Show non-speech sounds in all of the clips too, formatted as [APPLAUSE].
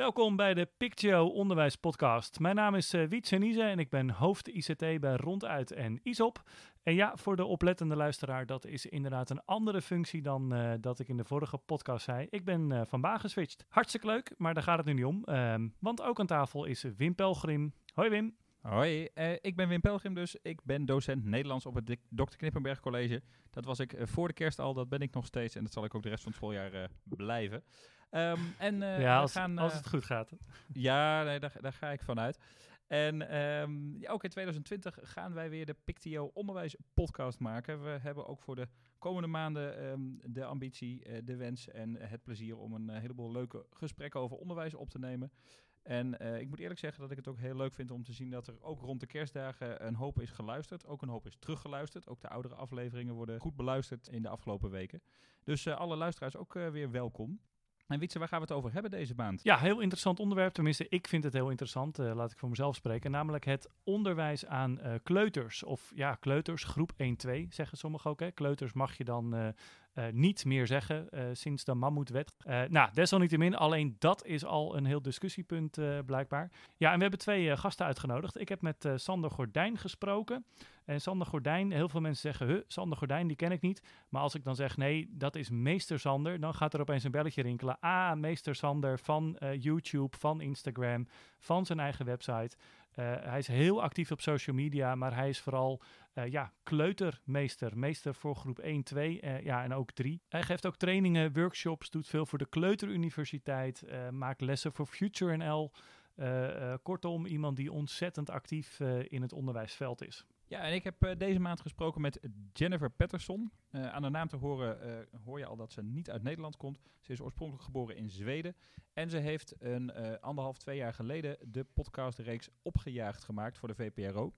Welkom bij de Pictio Onderwijs Podcast. Mijn naam is uh, Wiet Senise en ik ben hoofd ICT bij Ronduit en ISOP. En ja, voor de oplettende luisteraar, dat is inderdaad een andere functie dan uh, dat ik in de vorige podcast zei. Ik ben uh, van baan geswitcht. Hartstikke leuk, maar daar gaat het nu niet om. Ehm, want ook aan tafel is Wim Pelgrim. Hoi Wim. Hoi, ik ben Wim Pelgrim dus. Ik ben docent Nederlands op het Dr. Knippenberg College. Dat was ik voor de kerst al, dat ben ik nog steeds en dat zal ik ook de rest van het schooljaar blijven. Um, en, ja, als, gaan, als, het goed gaat. Ja, nee, daar, daar, ga ik vanuit. En um, ja, ook in 2020 gaan wij weer de Pictio Onderwijs podcast maken. We hebben ook voor de komende maanden um, de ambitie, de wens en het plezier om een heleboel leuke gesprekken over onderwijs op te nemen. En uh, ik moet eerlijk zeggen dat ik het ook heel leuk vind om te zien dat er ook rond de kerstdagen een hoop is geluisterd. Ook een hoop is teruggeluisterd. Ook de oudere afleveringen worden goed beluisterd in de afgelopen weken. Dus alle luisteraars ook weer welkom. En Wietse, waar gaan we het over hebben deze maand? Ja, heel interessant onderwerp. Tenminste, ik vind het heel interessant. Uh, laat ik voor mezelf spreken. Namelijk het onderwijs aan uh, kleuters. Of ja, kleuters, groep 1-2 zeggen sommigen ook. Hè. Kleuters mag je dan uh, niet meer zeggen sinds de Mammoetwet. Nou, desalniettemin, alleen dat is al een heel discussiepunt blijkbaar. Ja, en we hebben twee gasten uitgenodigd. Ik heb met Sander Gordijn gesproken. En Sander Gordijn, heel veel mensen zeggen, huh, Sander Gordijn, die ken ik niet. Maar als ik dan zeg, nee, dat is meester Sander, dan gaat er opeens een belletje rinkelen. Ah, meester Sander van YouTube, van Instagram, van zijn eigen website. hij is heel actief op social media, maar hij is vooral uh, ja, kleutermeester. Meester voor groep 1, 2 uh, ja, en ook 3. Hij geeft ook trainingen, workshops, doet veel voor de Kleuteruniversiteit, maakt lessen voor Future NL. kortom, iemand die ontzettend actief in het onderwijsveld is. Ja, en ik heb deze maand gesproken met Jennifer Patterson. aan de naam te horen hoor je al dat ze niet uit Nederland komt. Ze is oorspronkelijk geboren in Zweden. En ze heeft een anderhalf, twee jaar geleden de podcastreeks Opgejaagd gemaakt voor de VPRO.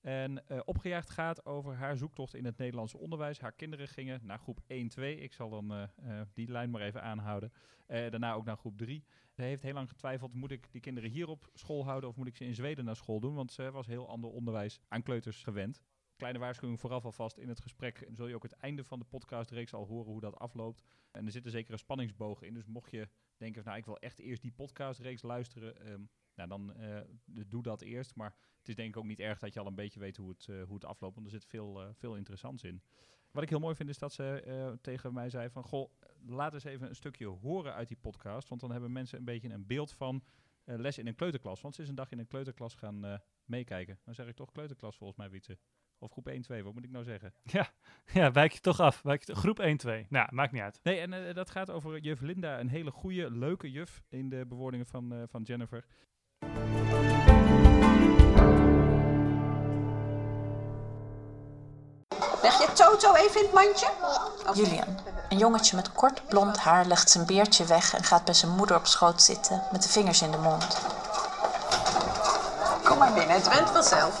En opgejaagd gaat over haar zoektocht in het Nederlandse onderwijs. Haar kinderen gingen naar groep 1-2. Ik zal dan die lijn maar even aanhouden. daarna ook naar groep 3. Ze heeft heel lang getwijfeld, moet ik die kinderen hier op school houden of moet ik ze in Zweden naar school doen? Want ze was heel ander onderwijs aan kleuters gewend. Kleine waarschuwing vooraf alvast in het gesprek. Zul je ook het einde van de podcastreeks al horen hoe dat afloopt. En er zitten zekere spanningsbogen in. Dus mocht je denken, nou ik wil echt eerst die podcastreeks luisteren. Um, nou, dan doe dat eerst. Maar het is denk ik ook niet erg dat je al een beetje weet hoe het, uh, hoe het afloopt, want er zit veel, uh, veel interessants in. Wat ik heel mooi vind is dat ze uh, tegen mij zei van, goh, laat eens even een stukje horen uit die podcast, want dan hebben mensen een beetje een beeld van les in een kleuterklas. Want ze is een dag in een kleuterklas gaan meekijken. Dan zeg ik toch kleuterklas volgens mij, Wietse. Of groep 1, 2, wat moet ik nou zeggen? [LAUGHS] Ja, ja wijk je toch af. Wijk je groep 1, 2. Nou, maakt niet uit. Nee, en uh, dat gaat over juf Linda, een hele goede, leuke juf in de bewoordingen van, van Jennifer. Leg je Toto even in het mandje? Okay. Julian, een jongetje met kort blond haar, legt zijn beertje weg en gaat bij zijn moeder op schoot zitten met de vingers in de mond. Kom maar binnen, het went vanzelf.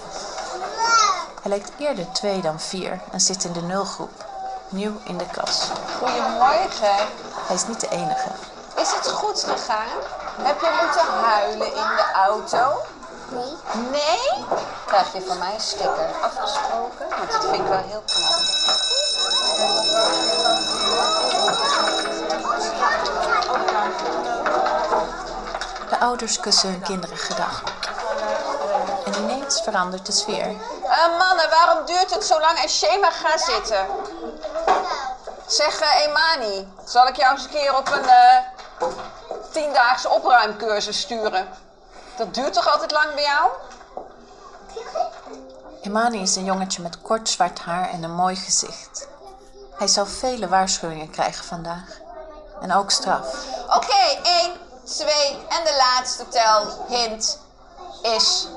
Hij lijkt eerder twee dan vier en zit in de nulgroep, nieuw in de klas. Goedemorgen. Hij is niet de enige. Is het goed gegaan? Heb je moeten huilen in de auto? Nee. Nee? Krijg je van mij een sticker afgesproken? Want dat vind ik wel heel knap. De ouders kussen hun kinderen gedag. En ineens verandert de sfeer. Uh, mannen, waarom duurt het zo lang? En Shema, ga zitten. Zeg, uh, Emani, zal ik jou eens een keer op een uh, tiendaagse opruimcursus sturen? Dat duurt toch altijd lang bij jou? Emani is een jongetje met kort zwart haar en een mooi gezicht. Hij zal vele waarschuwingen krijgen vandaag. En ook straf. Oké, okay, één, twee en de laatste tel hint is...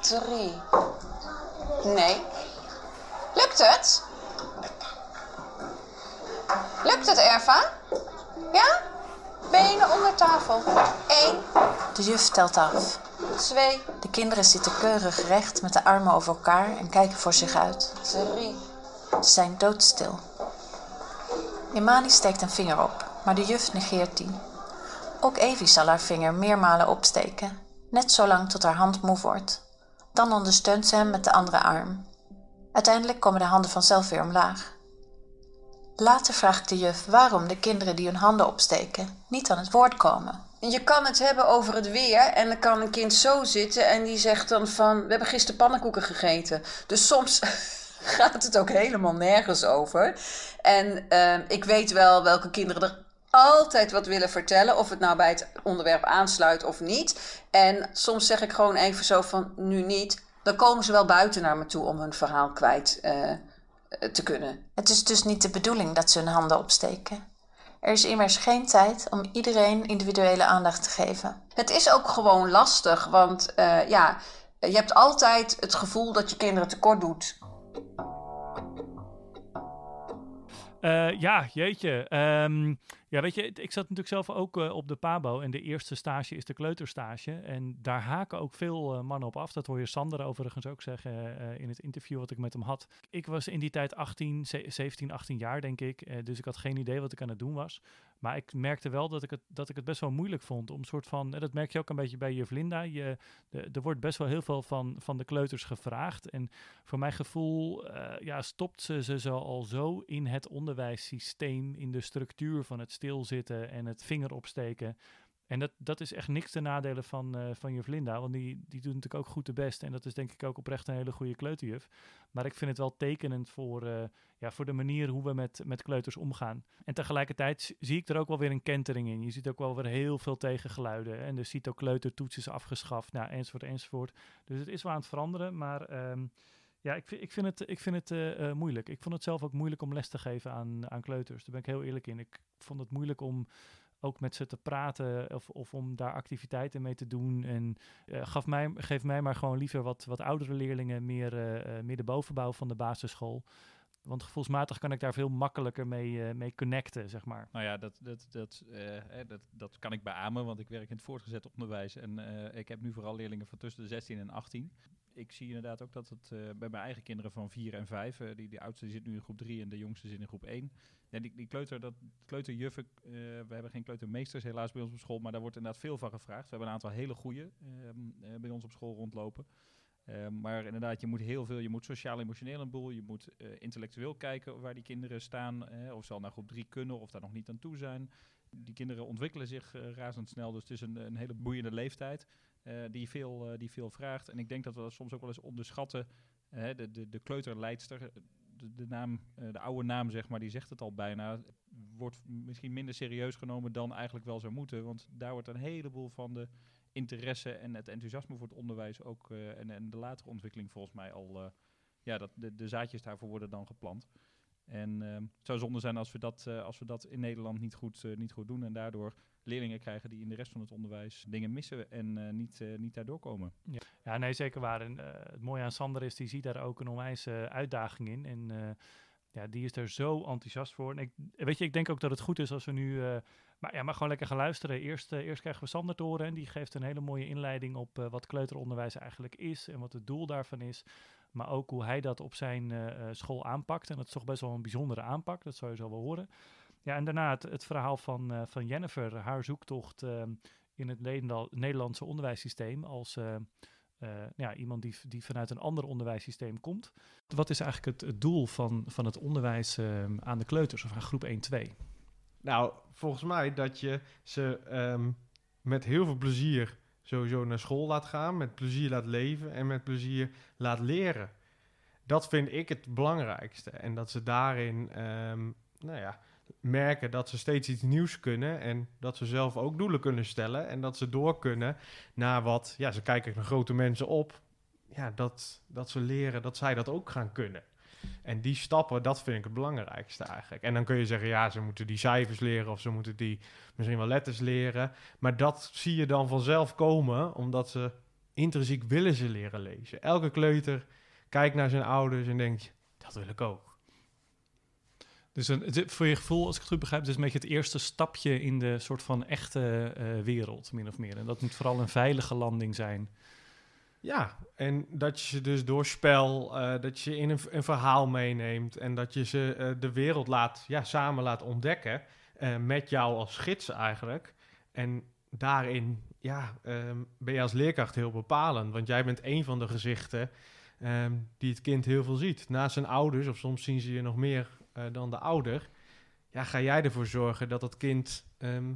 Drie. Nee. Lukt het? Lukt het, Erva? Ja? Benen onder tafel. Eén, De juf telt af. twee, De kinderen zitten keurig recht met de armen over elkaar en kijken voor zich uit. drie. Ze zijn doodstil. Imani steekt een vinger op, maar de juf negeert die. Ook Evie zal haar vinger meermalen opsteken, net zolang tot haar hand moe wordt. Dan ondersteunt ze hem met de andere arm. Uiteindelijk komen de handen vanzelf weer omlaag. Later vraagt de juf waarom de kinderen die hun handen opsteken niet aan het woord komen. Je kan het hebben over het weer en dan kan een kind zo zitten en die zegt dan van... We hebben gisteren pannenkoeken gegeten. Dus soms [LAUGHS] gaat het ook helemaal nergens over. En eh, ik weet wel welke kinderen er altijd wat willen vertellen. Of het nou bij het onderwerp aansluit of niet. En soms zeg ik gewoon even zo van nu niet. Dan komen ze wel buiten naar me toe om hun verhaal kwijt eh, te kunnen. Het is dus niet de bedoeling dat ze hun handen opsteken. Er is immers geen tijd om iedereen individuele aandacht te geven. Het is ook gewoon lastig, want eh, ja, je hebt altijd het gevoel dat je kinderen tekort doet. Eh, ja, jeetje. Ehm, ja, weet je, ik zat natuurlijk zelf ook eh, op de PABO en de eerste stage is de kleuterstage. En daar haken ook veel eh, mannen op af. Dat hoor je Sander overigens ook zeggen in het interview wat ik met hem had. Ik was in die tijd 18, ze- 17, 18 jaar denk ik. dus ik had geen idee wat ik aan het doen was. Maar ik merkte wel dat ik het, dat ik het best wel moeilijk vond om soort van, en dat merk je ook een beetje bij juf Linda, je, de, er wordt best wel heel veel van, van de kleuters gevraagd. En voor mijn gevoel eh, ja, stopt ze ze zo al zo in het onderwijssysteem, in de structuur van het stilzitten en het vinger opsteken. En dat, dat is echt niks ten nadele van, eh van juf Linda, want die, die doet natuurlijk ook goed de best. En dat is denk ik ook oprecht een hele goede kleuterjuf. Maar ik vind het wel tekenend voor, eh, ja, voor de manier hoe we met, met kleuters omgaan. En tegelijkertijd zie ik er ook wel weer een kentering in. Je ziet ook wel weer heel veel tegengeluiden. En de CITO-kleutertoets is afgeschaft, nou, enzovoort, enzovoort. Dus het is wel aan het veranderen, maar... ehm, ja, ik, ik vind het, ik vind het eh, moeilijk. Ik vond het zelf ook moeilijk om les te geven aan, aan kleuters. Daar ben ik heel eerlijk in. Ik vond het moeilijk om ook met ze te praten of, of om daar activiteiten mee te doen. En eh, gaf mij, geef mij maar gewoon liever wat, wat oudere leerlingen, meer, eh, eh, meer de bovenbouw van de basisschool. Want gevoelsmatig kan ik daar veel makkelijker mee, mee connecten, zeg maar. Nou ja, dat, dat, dat, hè, dat, dat kan ik beamen, want ik werk in het voortgezet onderwijs. En ik heb nu vooral leerlingen van tussen de 16 en 18. Ik zie inderdaad ook dat het eh, bij mijn eigen kinderen van 4 en 5, eh, die, die oudste die zit nu in groep 3 en de jongste zit in groep 1. Ja, die, kleuter, dat, kleuterjuffen, eh, we hebben geen kleutermeesters helaas bij ons op school, maar daar wordt inderdaad veel van gevraagd. We hebben een aantal hele goede bij ons op school rondlopen. Eh, maar inderdaad, je moet heel veel, je moet sociaal-emotioneel een boel, je moet intellectueel kijken waar die kinderen staan, of ze al naar groep 3 kunnen of daar nog niet aan toe zijn. Die kinderen ontwikkelen zich razendsnel, dus het is een, een hele boeiende leeftijd die, veel, eh, die veel vraagt. En ik denk dat we dat soms ook wel eens onderschatten. Eh, de, de, de kleuterleidster, de, naam, eh, de oude naam zeg maar, die zegt het al bijna, wordt misschien minder serieus genomen dan eigenlijk wel zou moeten. Want daar wordt een heleboel van de interesse en het enthousiasme voor het onderwijs ook eh, en, en de latere ontwikkeling volgens mij al, eh, ja, dat de, zaadjes daarvoor worden dan geplant. En ehm, het zou zonde zijn als we dat, eh, als we dat in Nederland niet goed, eh, niet goed doen en daardoor leerlingen krijgen die in de rest van het onderwijs dingen missen en eh, niet, eh, niet daardoor komen. Ja, nee, zeker waar. Eh, het mooie aan Sander is, die ziet daar ook een onwijs eh, uitdaging in. En ja, die is er zo enthousiast voor. En ik, weet je, ik denk ook dat het goed is als we nu... maar, ja, maar gewoon lekker gaan luisteren. Eerst, eerst krijgen we Sander te horen en die geeft een hele mooie inleiding op wat kleuteronderwijs eigenlijk is en wat het doel daarvan is. Maar ook hoe hij dat op zijn school aanpakt. En dat is toch best wel een bijzondere aanpak, dat zou je zo wel horen. Ja, en daarna het, verhaal van, eh, van Jennifer, haar zoektocht eh, in het Nederland- Nederlandse onderwijssysteem als... eh, eh, ja, iemand die, die vanuit een ander onderwijssysteem komt. Wat is eigenlijk het, doel van, van het onderwijs eh, aan de kleuters of aan groep 1-2? Nou, volgens mij dat je ze ehm, met heel veel plezier sowieso naar school laat gaan, met plezier laat leven en met plezier laat leren. Dat vind ik het belangrijkste. En dat ze daarin, ehm, nou ja, merken dat ze steeds iets nieuws kunnen en dat ze zelf ook doelen kunnen stellen en dat ze door kunnen naar wat, ja, ze kijken naar grote mensen op, ja, dat, dat ze leren dat zij dat ook gaan kunnen. En die stappen, dat vind ik het belangrijkste eigenlijk. En dan kun je zeggen, ja, ze moeten die cijfers leren of ze moeten die misschien wel letters leren. Maar dat zie je dan vanzelf komen, omdat ze intrinsiek willen ze leren lezen. Elke kleuter kijkt naar zijn ouders en denkt, dat wil ik ook. Dus voor je gevoel, als ik het goed begrijp, het is een beetje het eerste stapje in de soort van echte eh, wereld, min of meer. En dat moet vooral een veilige landing zijn. Ja, en dat je ze dus door spel, eh, dat je in een, verhaal meeneemt en dat je ze eh, de wereld laat, ja, samen laat ontdekken, met jou als gids eigenlijk. En daarin ja, ehm, ben je als leerkracht heel bepalend, want jij bent een van de gezichten ehm, die het kind heel veel ziet. Naast zijn ouders, of soms zien ze je nog meer eh, dan de ouder, ja, ga jij ervoor zorgen dat het kind ehm,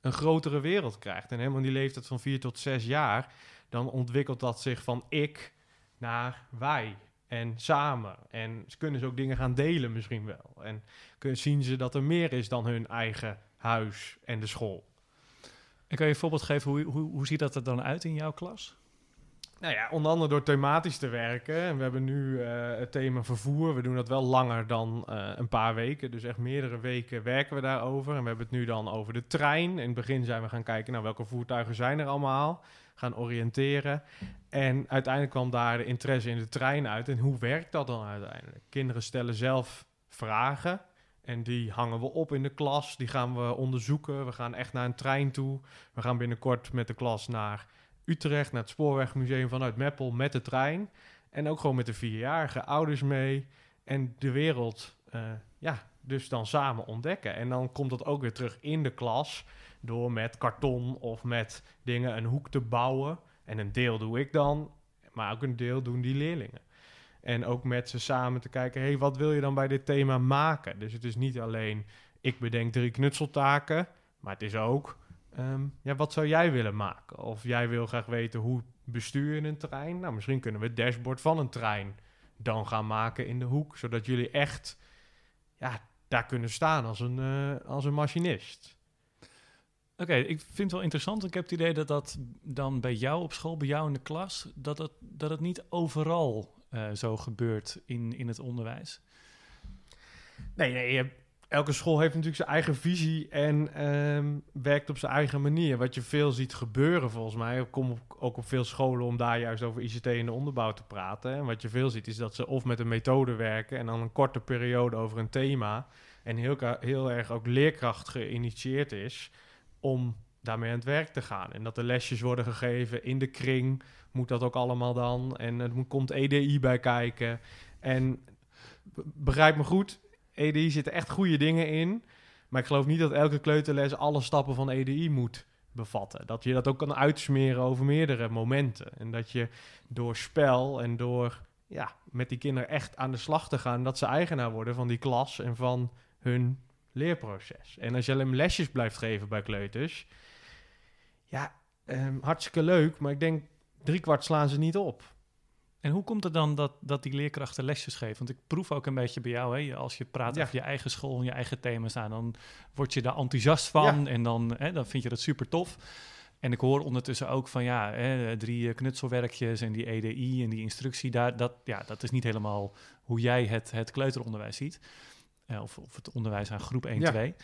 een grotere wereld krijgt. En helemaal in die leeftijd van vier tot zes jaar dan ontwikkelt dat zich van ik naar wij en samen. En ze kunnen ze ook dingen gaan delen misschien wel. En kun- zien ze dat er meer is dan hun eigen huis en de school. En kan je een voorbeeld geven, hoe, hoe, hoe ziet dat er dan uit in jouw klas? Nou ja, onder andere door thematisch te werken. En we hebben nu eh, het thema vervoer. We doen dat wel langer dan eh, een paar weken. Dus echt meerdere weken werken we daarover. En we hebben het nu dan over de trein. In het begin zijn we gaan kijken, nou, welke voertuigen zijn er allemaal? Gaan oriënteren. En uiteindelijk kwam daar de interesse in de trein uit. En hoe werkt dat dan uiteindelijk? Kinderen stellen zelf vragen. En die hangen we op in de klas. Die gaan we onderzoeken. We gaan echt naar een trein toe. We gaan binnenkort met de klas naar Utrecht, naar het Spoorwegmuseum vanuit Meppel met de trein. En ook gewoon met de vierjarige ouders mee. En de wereld, eh, ja, dus dan samen ontdekken. En dan komt dat ook weer terug in de klas. Door met karton of met dingen een hoek te bouwen. En een deel doe ik dan, maar ook een deel doen die leerlingen. En ook met ze samen te kijken, hey, wat wil je dan bij dit thema maken? Dus het is niet alleen, ik bedenk drie knutseltaken, maar het is ook, ehm, ja, wat zou jij willen maken? Of jij wil graag weten hoe bestuur je een trein? Nou, misschien kunnen we het dashboard van een trein dan gaan maken in de hoek, zodat jullie echt, ja, daar kunnen staan als een, eh, als een machinist. Oké, ik vind het wel interessant. Ik heb het idee dat dat dan bij jou op school, bij jou in de klas, dat het, dat het niet overal eh, zo gebeurt in, in het onderwijs. Nee, nee, je hebt- elke school heeft natuurlijk zijn eigen visie en ehm, werkt op zijn eigen manier. Wat je veel ziet gebeuren volgens mij, ik kom ook op veel scholen om daar juist over ICT in de onderbouw te praten. En wat je veel ziet is dat ze of met een methode werken en dan een korte periode over een thema. En heel, heel erg ook leerkracht geïnitieerd is om daarmee aan het werk te gaan. En dat de lesjes worden gegeven in de kring, moet dat ook allemaal dan. En er komt EDI bij kijken. En begrijp me goed, EDI zitten echt goede dingen in. Maar ik geloof niet dat elke kleuterles alle stappen van EDI moet bevatten. Dat je dat ook kan uitsmeren over meerdere momenten. En dat je door spel en door ja, met die kinderen echt aan de slag te gaan, dat ze eigenaar worden van die klas en van hun leerproces. En als je maar lesjes blijft geven bij kleuters, ja, ehm, hartstikke leuk, maar ik denk driekwart slaan ze niet op. En hoe komt het dan dat, dat die leerkrachten lesjes geven? Want ik proef ook een beetje bij jou, hè, als je praat Ja. over je eigen school en je eigen thema's aan, dan word je daar enthousiast van en dan, hè, dan vind je dat super tof. En ik hoor ondertussen ook van ja, hè, drie eh, knutselwerkjes en die EDI en die instructie, daar, dat, ja, dat is niet helemaal hoe jij het, het kleuteronderwijs ziet. Eh, of, of het onderwijs aan groep 1, Ja. 2.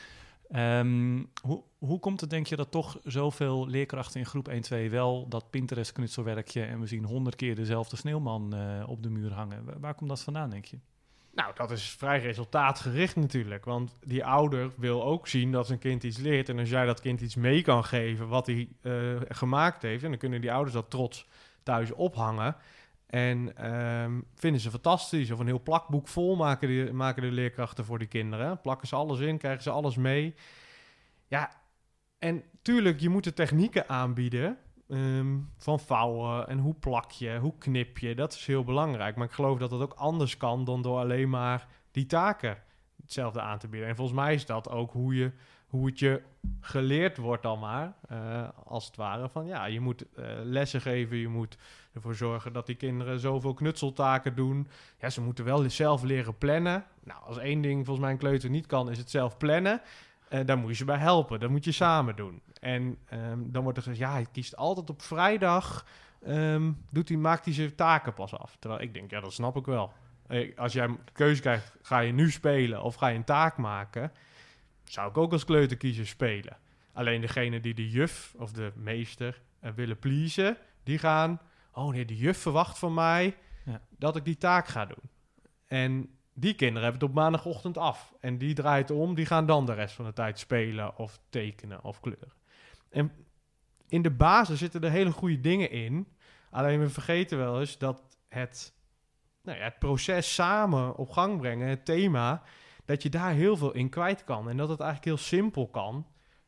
Ehm, hoe, hoe komt het, denk je, dat toch zoveel leerkrachten in groep 1, 2 wel dat Pinterest-knutselwerkje en we zien honderd keer dezelfde sneeuwman eh, op de muur hangen? Waar, waar komt dat vandaan, denk je? Nou, dat is vrij resultaatgericht natuurlijk. Want die ouder wil ook zien dat zijn kind iets leert. En als jij dat kind iets mee kan geven wat hij eh, gemaakt heeft... en dan kunnen die ouders dat trots thuis ophangen... En ehm, vinden ze fantastisch. Of een heel plakboek vol maken, die, maken de leerkrachten voor die kinderen. Plakken ze alles in, krijgen ze alles mee. Ja, en tuurlijk, je moet de technieken aanbieden. ehm, van vouwen en hoe plak je, hoe knip je. Dat is heel belangrijk. Maar ik geloof dat dat ook anders kan dan door alleen maar die taken hetzelfde aan te bieden. En volgens mij is dat ook hoe, je, hoe het je geleerd wordt dan maar. eh, als het ware van ja, je moet eh, lessen geven. Je moet ervoor zorgen dat die kinderen zoveel knutseltaken doen. Ja, ze moeten wel zelf leren plannen. Nou, als één ding volgens mij een kleuter niet kan, is het zelf plannen. Eh daar moet je ze bij helpen. Dat moet je samen doen. En ehm, dan wordt er gezegd, ja, hij kiest altijd op vrijdag. ehm, doet hij, maakt hij zijn taken pas af. Terwijl ik denk, ja, dat snap ik wel. Eh, Als jij keuze krijgt, ga je nu spelen of ga je een taak maken? Zou ik ook als kleuter kiezen spelen. Alleen degene die de juf of de meester eh, willen pleasen, die gaan... Oh nee, de juf verwacht van mij Ja. dat ik die taak ga doen. En Die kinderen hebben het op maandagochtend af. En die draait om, die gaan dan de rest van de tijd spelen of tekenen of kleuren. En in de basis zitten er hele goede dingen in. Alleen we vergeten wel eens dat het, nou ja, het proces samen op gang brengen, het thema, dat je daar heel veel in kwijt kan. En dat het eigenlijk heel simpel kan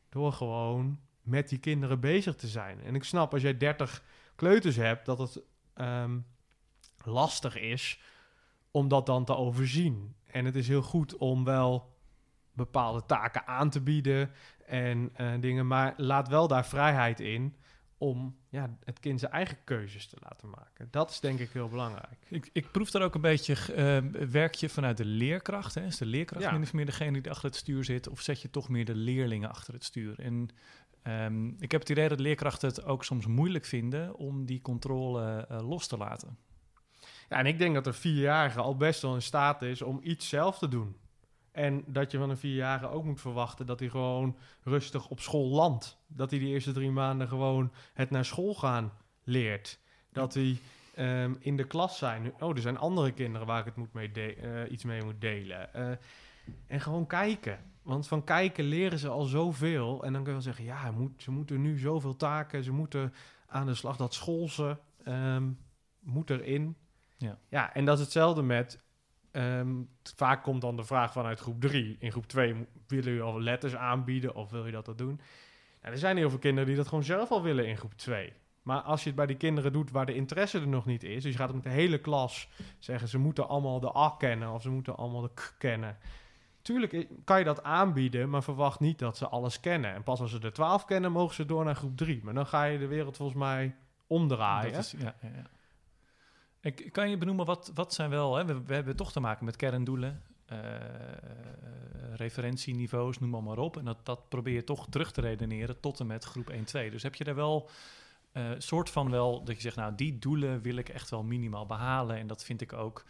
door gewoon met die kinderen bezig te zijn. En ik snap als jij 30 kleuters hebt, dat het ehm, lastig is om dat dan te overzien. En het is heel goed om wel bepaalde taken aan te bieden en eh, dingen, maar laat wel daar vrijheid in om ja, het kind zijn eigen keuzes te laten maken. Dat is denk ik heel belangrijk. Ik, ik proef daar ook een beetje, uh, werk je vanuit de leerkracht? Hè? Is de leerkracht Ja. min of meer degene die achter het stuur zit? Of zet je toch meer de leerlingen achter het stuur? En ehm, ik heb het idee dat leerkrachten het ook soms moeilijk vinden om die controle eh, los te laten. Ja, en ik denk dat een vierjarige al best wel in staat is om iets zelf te doen. En dat je van een vierjarige ook moet verwachten dat hij gewoon rustig op school landt. Dat hij de eerste drie maanden gewoon het naar school gaan leert. Dat hij ehm, in de klas zijn. Oh, er zijn andere kinderen waar ik het moet mee eh, iets mee moet delen. Eh, en gewoon kijken. Want van kijken leren ze al zoveel. En dan kun je wel zeggen, ja, moet, ze moeten nu zoveel taken. Ze moeten aan de slag. Dat school ze ehm, moet erin. Ja. ja, en dat is hetzelfde met... ehm, vaak komt dan de vraag vanuit groep 3. In groep 2 willen jullie al letters aanbieden of wil je dat al doen? Nou, er zijn heel veel kinderen die dat gewoon zelf al willen in groep 2. Maar als je het bij die kinderen doet waar de interesse er nog niet is, dus je gaat met de hele klas zeggen ze moeten allemaal de A kennen of ze moeten allemaal de K kennen. Tuurlijk kan je dat aanbieden, maar verwacht niet dat ze alles kennen. En pas als ze de 12 kennen, mogen ze door naar groep 3. Maar dan ga je de wereld volgens mij omdraaien. Is, ja, ja, kan je benoemen, wat, wat zijn wel... Hè, we, hebben toch te maken met kerndoelen, eh, referentieniveaus, noem maar, maar op. En dat, dat probeer je toch terug te redeneren tot en met groep 1, 2. Dus heb je daar wel eh soort van wel dat je zegt, nou, die doelen wil ik echt wel minimaal behalen. En dat vind ik ook,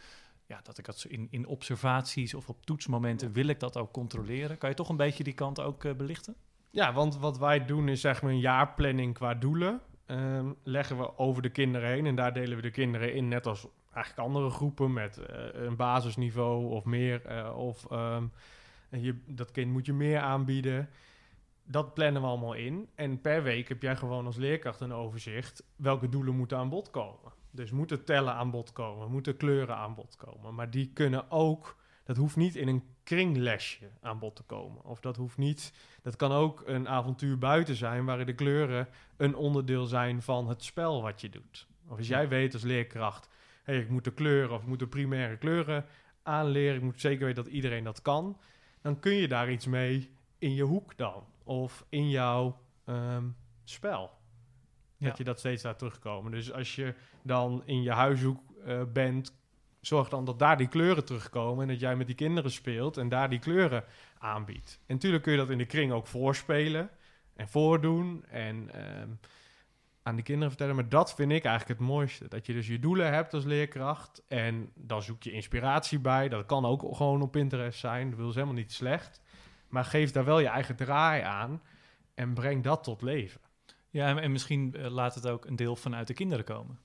ja, dat ik dat in, in observaties of op toetsmomenten wil ik dat ook controleren. Kan je toch een beetje die kant ook eh, belichten? Ja, want wat wij doen is zeg maar een jaarplanning qua doelen. Ehm, leggen we over de kinderen heen. En daar delen we de kinderen in, net als eigenlijk andere groepen met eh, een basisniveau of meer. eh, of ehm, je, dat kind moet je meer aanbieden. Dat plannen we allemaal in. En per week heb jij gewoon als leerkracht een overzicht welke doelen moeten aan bod komen. Dus moeten tellen aan bod komen, moeten kleuren aan bod komen. Maar die kunnen ook, dat hoeft niet in een kringlesje aan bod te komen. Of dat hoeft niet dat kan ook een avontuur buiten zijn, waarin de kleuren een onderdeel zijn van het spel wat je doet. Of als jij weet als leerkracht, hey, ik moet de kleuren of ik moet de primaire kleuren aanleren, ik moet zeker weten dat iedereen dat kan, dan kun je daar iets mee in je hoek dan. Of in jouw ehm, spel. Ja. Dat je dat steeds laat terugkomen. Dus als je dan in je huishoek eh, bent, zorg dan dat daar die kleuren terugkomen en dat jij met die kinderen speelt en daar die kleuren aanbiedt. En natuurlijk kun je dat in de kring ook voorspelen en voordoen en ehm, aan de kinderen vertellen. Maar dat vind ik eigenlijk het mooiste. Dat je dus je doelen hebt als leerkracht en dan zoek je inspiratie bij. Dat kan ook gewoon op Pinterest zijn. Dat wil ze helemaal niet slecht. Maar geef daar wel je eigen draai aan en breng dat tot leven. Ja, en, en misschien eh, laat het ook een deel vanuit de kinderen komen.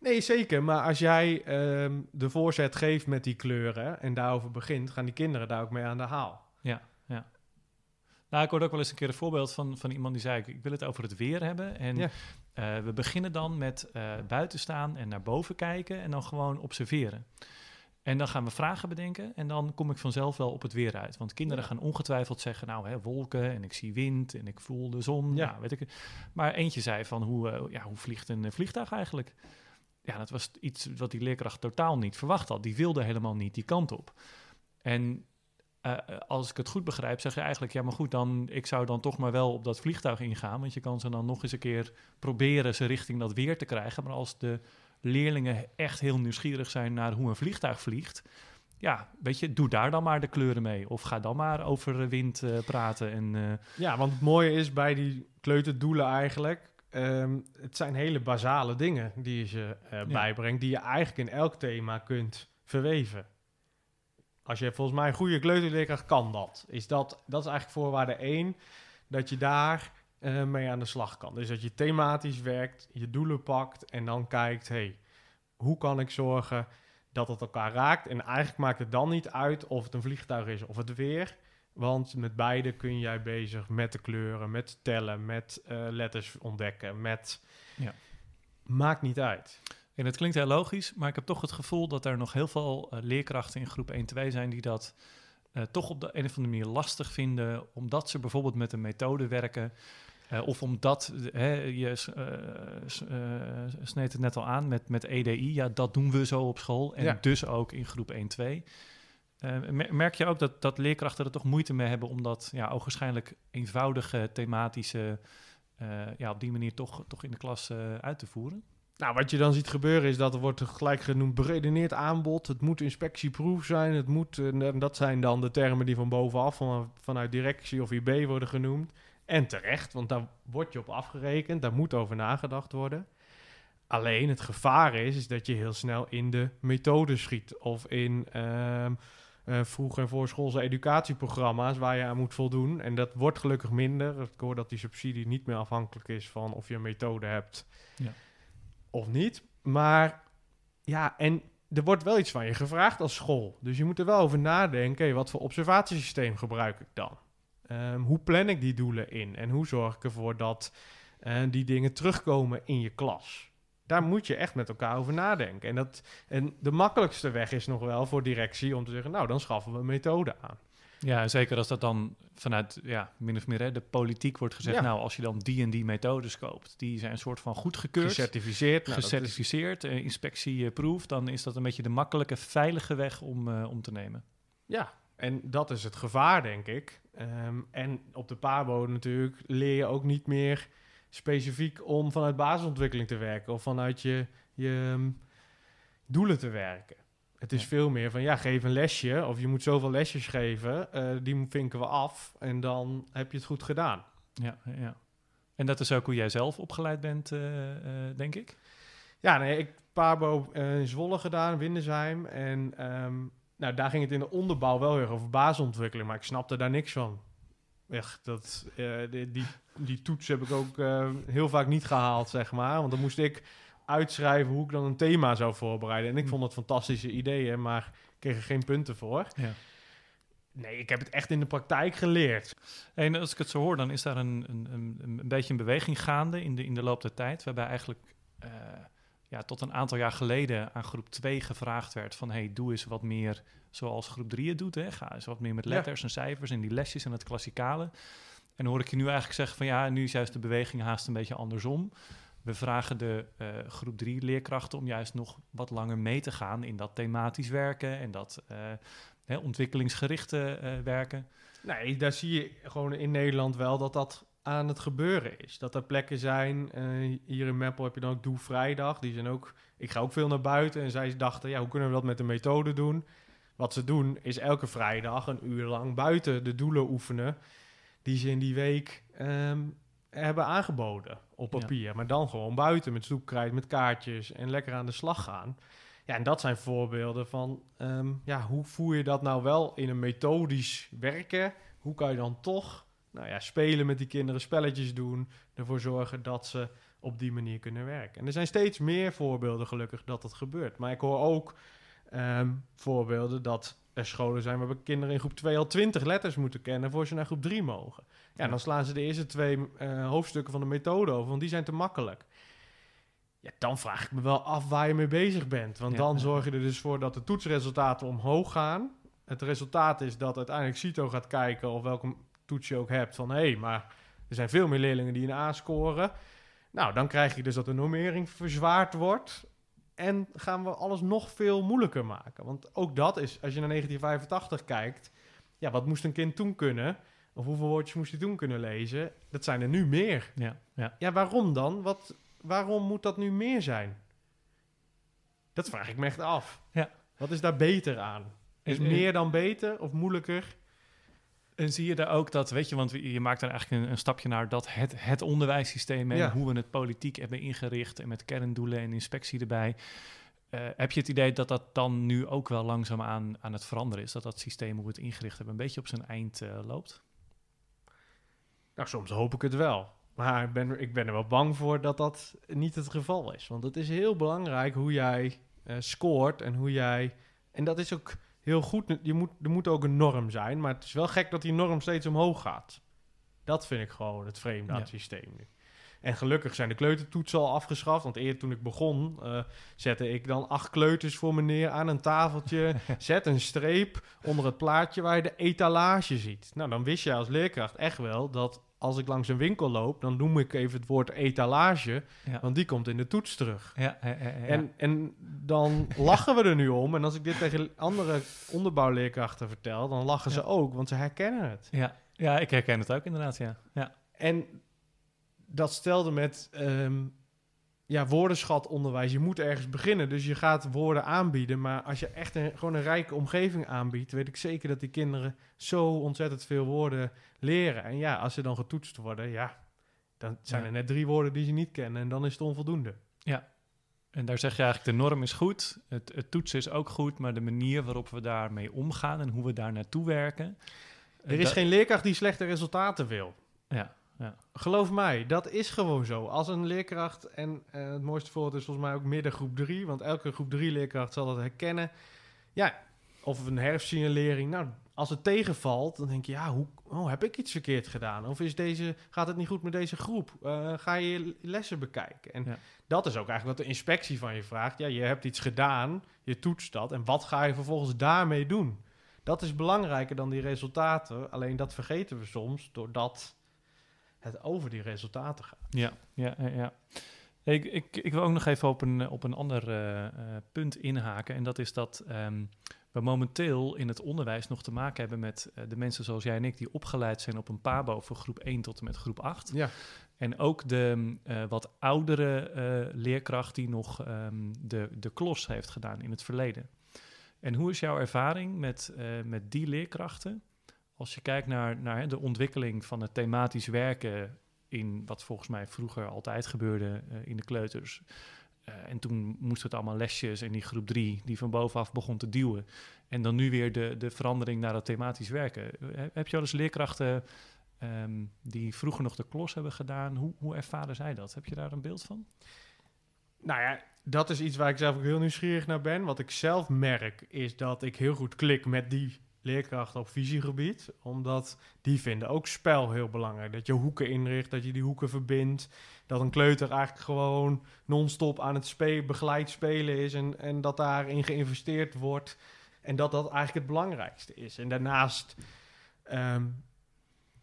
Nee, zeker. Maar als jij ehm, de voorzet geeft met die kleuren en daarover begint, gaan die kinderen daar ook mee aan de haal. Nou, ik hoorde ook wel eens een keer een voorbeeld van, van iemand die zei: ik- wil het over het weer hebben. En Ja. eh, we beginnen dan met eh, buiten staan en naar boven kijken en dan gewoon observeren. En dan gaan we vragen bedenken en dan kom ik vanzelf wel op het weer uit. Want kinderen Ja. gaan ongetwijfeld zeggen: Nou, hè, wolken en ik zie wind en ik voel de zon. Ja. Ja. weet ik. Maar eentje zei: van hoe, eh, ja, hoe vliegt een eh, vliegtuig eigenlijk? Ja, dat was iets wat die leerkracht totaal niet verwacht had. Die wilde helemaal niet die kant op. En eh, als ik het goed begrijp, zeg je eigenlijk, ja, maar goed, dan, ik zou dan toch maar wel op dat vliegtuig ingaan, want je kan ze dan nog eens een keer proberen ze richting dat weer te krijgen. Maar als de leerlingen echt heel nieuwsgierig zijn naar hoe een vliegtuig vliegt, ja, weet je, doe daar dan maar de kleuren mee. Of ga dan maar over wind eh, praten. En, eh, Ja, want het mooie is bij die kleuterdoelen eigenlijk... ehm, het zijn hele basale dingen die je ze eh, bijbrengt... die je eigenlijk in elk thema kunt verweven. Als je volgens mij een goede kleuterleerkracht kan dat. Is dat. Dat is eigenlijk voorwaarde één, dat je daar eh, mee aan de slag kan. Dus dat je thematisch werkt, je doelen pakt en dan kijkt... hey, hoe kan ik zorgen dat het elkaar raakt. En eigenlijk maakt het dan niet uit of het een vliegtuig is of het weer. Want met beide kun jij bezig met de kleuren, met tellen, met eh, letters ontdekken, met... Ja. Maakt niet uit. En het klinkt heel logisch, maar ik heb toch het gevoel dat er nog heel veel eh, leerkrachten in groep 1-2 zijn die dat toch op de een of andere manier lastig vinden, omdat ze bijvoorbeeld met een methode werken. Eh, of omdat, hè, je eh, eh, sneed het net al aan met, met EDI, ja, dat doen we zo op school. En Ja. dus ook in groep 1-2. Eh, mer- merk je ook dat, dat leerkrachten er toch moeite mee hebben om dat ja, ogenschijnlijk eenvoudige thematische, ja, op die manier toch, toch in de klas uit te voeren? Nou, wat je dan ziet gebeuren is dat er wordt gelijk genoemd beredeneerd aanbod. Het moet inspectieproof zijn. Het moet, en dat zijn dan de termen die van bovenaf, van, vanuit directie of IB worden genoemd. En terecht, want daar wordt je op afgerekend. Daar moet over nagedacht worden. Alleen het gevaar is, is dat je heel snel in de methode schiet. Of in ehm eh, vroeg- en voorschoolse educatieprogramma's waar je aan moet voldoen. En dat wordt gelukkig minder. Ik hoor dat die subsidie niet meer afhankelijk is van of je een methode hebt Ja. of niet. Maar ja, en er wordt wel iets van je gevraagd als school. Dus je moet er wel over nadenken. wat voor observatiesysteem gebruik ik dan? Ehm, hoe plan ik die doelen in? En hoe zorg ik ervoor dat eh, die dingen terugkomen in je klas? Daar moet je echt met elkaar over nadenken. En, dat, en de makkelijkste weg is nog wel voor directie om te zeggen... nou, dan schaffen we een methode aan. Ja, en zeker als dat dan vanuit, ja, min of meer hè, de politiek wordt gezegd, Ja. nou, als je dan die en die methodes koopt, die zijn een soort van goedgekeurd, Gecertificeerd. Nou, dat is- gecertificeerd, eh, inspectieproof, dan is dat een beetje de makkelijke, veilige weg om, eh, om te nemen. Ja, en dat is het gevaar, denk ik. Ehm, en op de PABO natuurlijk leer je ook niet meer specifiek om vanuit basisontwikkeling te werken of vanuit je, je ehm, doelen te werken. Het is Ja. veel meer van, ja, geef een lesje of je moet zoveel lesjes geven, eh, die vinken we af en dan heb je het goed gedaan. Ja, ja. En dat is ook hoe jij zelf opgeleid bent, eh, eh, denk ik. Ja, nee, ik heb Pabo in Zwolle gedaan, Windesheim. En ehm, nou, daar ging het in de onderbouw wel heel erg over basisontwikkeling, maar ik snapte daar niks van. Echt, dat, die, die, die toets heb ik ook eh, heel vaak niet gehaald, zeg maar. Want dan moest ik uitschrijven hoe ik dan een thema zou voorbereiden. En ik Hm. vond het fantastische ideeën, maar ik kreeg er geen punten voor. Ja. Nee, ik heb het echt in de praktijk geleerd. En als ik het zo hoor, dan is daar een, een, een, een beetje een beweging gaande in de, in de loop der tijd, waarbij eigenlijk eh, ja, tot een aantal jaar geleden aan groep 2 gevraagd werd van hey, doe eens wat meer zoals groep 3 het doet. Hè. Ga eens wat meer met Ja. letters en cijfers en die lesjes en het klassikale. En hoor ik je nu eigenlijk zeggen van ja, nu is juist de beweging haast een beetje andersom. We vragen de eh, groep 3 leerkrachten om juist nog wat langer mee te gaan in dat thematisch werken en dat eh, hè, ontwikkelingsgerichte eh, werken. Nee, daar zie je gewoon in Nederland wel dat dat aan het gebeuren is. Dat er plekken zijn, eh, hier in Meppel heb je dan ook Doe Vrijdag. Die zijn ook, ik ga ook veel naar buiten en zij dachten, ja, hoe kunnen we dat met een methode doen? Wat ze doen is elke vrijdag een uur lang buiten de doelen oefenen die ze in die week ehm, hebben aangeboden op Ja. papier. Maar dan gewoon buiten met zoekkrijt, met kaartjes en lekker aan de slag gaan. Ja, en dat zijn voorbeelden van, ehm, ja, hoe voer je dat nou wel in een methodisch werken? Hoe kan je dan toch, nou ja, spelen met die kinderen, spelletjes doen, ervoor zorgen dat ze op die manier kunnen werken? En er zijn steeds meer voorbeelden gelukkig dat dat gebeurt. Maar ik hoor ook ehm, voorbeelden dat er scholen zijn waarbij kinderen in groep 2 al 20 letters moeten kennen voor ze naar groep 3 mogen. Ja, dan slaan ze de eerste twee eh, hoofdstukken van de methode over, want die zijn te makkelijk. Ja, dan vraag ik me wel af waar je mee bezig bent. Want Ja, dan zorg je er dus voor dat de toetsresultaten omhoog gaan. Het resultaat is dat uiteindelijk CITO gaat kijken of welke toets je ook hebt. Van hé, hey, maar er zijn veel meer leerlingen die een A scoren. Nou, dan krijg je dus dat de normering verzwaard wordt. En gaan we alles nog veel moeilijker maken. Want ook dat is, als je naar 1985 kijkt... Ja, wat moest een kind toen kunnen? Of hoeveel woordjes moest hij toen kunnen lezen? Dat zijn er nu meer. Ja, ja. Ja, waarom dan? Wat, waarom moet dat nu meer zijn? Dat vraag ik me echt af. Ja. Wat is daar beter aan? Is meer dan beter of moeilijker? En zie je daar ook dat, weet je, want je maakt dan eigenlijk een, een stapje naar dat het, het onderwijssysteem en Ja. hoe we het politiek hebben ingericht en met kerndoelen en inspectie erbij. Eh, heb je het idee dat dat dan nu ook wel langzaam aan, aan het veranderen is? Dat dat systeem hoe we het ingericht hebben een beetje op zijn eind eh, loopt? Nou, soms hoop ik het wel. Maar ik ben, ik ben er wel bang voor dat dat niet het geval is. Want het is heel belangrijk hoe jij eh, scoort en hoe jij... En dat is ook heel goed. Je moet, er moet ook een norm zijn, maar het is wel gek dat die norm steeds omhoog gaat. Dat vind ik gewoon het vreemde aan Ja. het systeem nu. En gelukkig zijn de kleutertoetsen al afgeschaft. Want eerder toen ik begon, eh, zette ik dan acht kleuters voor me neer aan een tafeltje. [LAUGHS] zet een streep onder het plaatje waar je de etalage ziet. Nou, dan wist je als leerkracht echt wel dat als ik langs een winkel loop, dan noem ik even het woord etalage. Ja. Want die komt in de toets terug. Ja. En, en dan lachen we er nu om. En als ik dit tegen andere onderbouwleerkrachten vertel, dan lachen ze ook, want ze herkennen het. ja. ja, ik herken het ook inderdaad, ja. ja. En dat stelde met ehm ja, woordenschatonderwijs. Je moet ergens beginnen, dus je gaat woorden aanbieden. Maar als je echt een, gewoon een rijke omgeving aanbiedt, weet ik zeker dat die kinderen zo ontzettend veel woorden leren. En ja, als ze dan getoetst worden, ja, dan zijn Ja. er net drie woorden die ze niet kennen en dan is het onvoldoende. En daar zeg je eigenlijk, de norm is goed, het, het toetsen is ook goed, maar de manier waarop we daarmee omgaan en hoe we daar naartoe werken. eh, Er is dat- geen leerkracht die slechte resultaten wil. Ja, ja. Geloof mij, dat is gewoon zo. Als een leerkracht, en eh, het mooiste voorbeeld is volgens mij ook midden groep 3, want elke groep 3 leerkracht zal dat herkennen. Ja, of een herfstsignalering. Nou, als het tegenvalt, dan denk je, ja, hoe, oh, heb ik iets verkeerd gedaan? Of is deze, gaat het niet goed met deze groep? Eh, ga je je lessen bekijken? En Ja. dat is ook eigenlijk wat de inspectie van je vraagt. Ja, je hebt iets gedaan, je toetst dat, en wat ga je vervolgens daarmee doen? Dat is belangrijker dan die resultaten. Alleen dat vergeten we soms, doordat het over die resultaten gaat. Ja, ja, ja. Ik, ik, ik wil ook nog even op een, op een ander eh, eh, punt inhaken. En dat is dat ehm, we momenteel in het onderwijs nog te maken hebben met eh, de mensen zoals jij en ik, die opgeleid zijn op een PABO voor groep 1 tot en met groep 8. Ja. En ook de eh, wat oudere leerkracht die nog ehm, de, de klos heeft gedaan in het verleden. En hoe is jouw ervaring met, met die leerkrachten? Als je kijkt naar, naar de ontwikkeling van het thematisch werken in wat volgens mij vroeger altijd gebeurde eh, in de kleuters. Eh, en toen moesten het allemaal lesjes en die groep drie die van bovenaf begon te duwen. En dan nu weer de, de verandering naar dat thematisch werken. Heb, heb je wel eens leerkrachten ehm, die vroeger nog de klos hebben gedaan? Hoe, hoe ervaren zij dat? Heb je daar een beeld van? Nou ja, dat is iets waar ik zelf ook heel nieuwsgierig naar ben. Wat ik zelf merk, is dat ik heel goed klik met die leerkrachten op visiegebied. Omdat die vinden ook spel heel belangrijk. Dat je hoeken inricht, dat je die hoeken verbindt. Dat een kleuter eigenlijk gewoon non-stop aan het spe begeleid spelen is. En, en dat daarin geïnvesteerd wordt. En dat dat eigenlijk het belangrijkste is. En daarnaast ehm,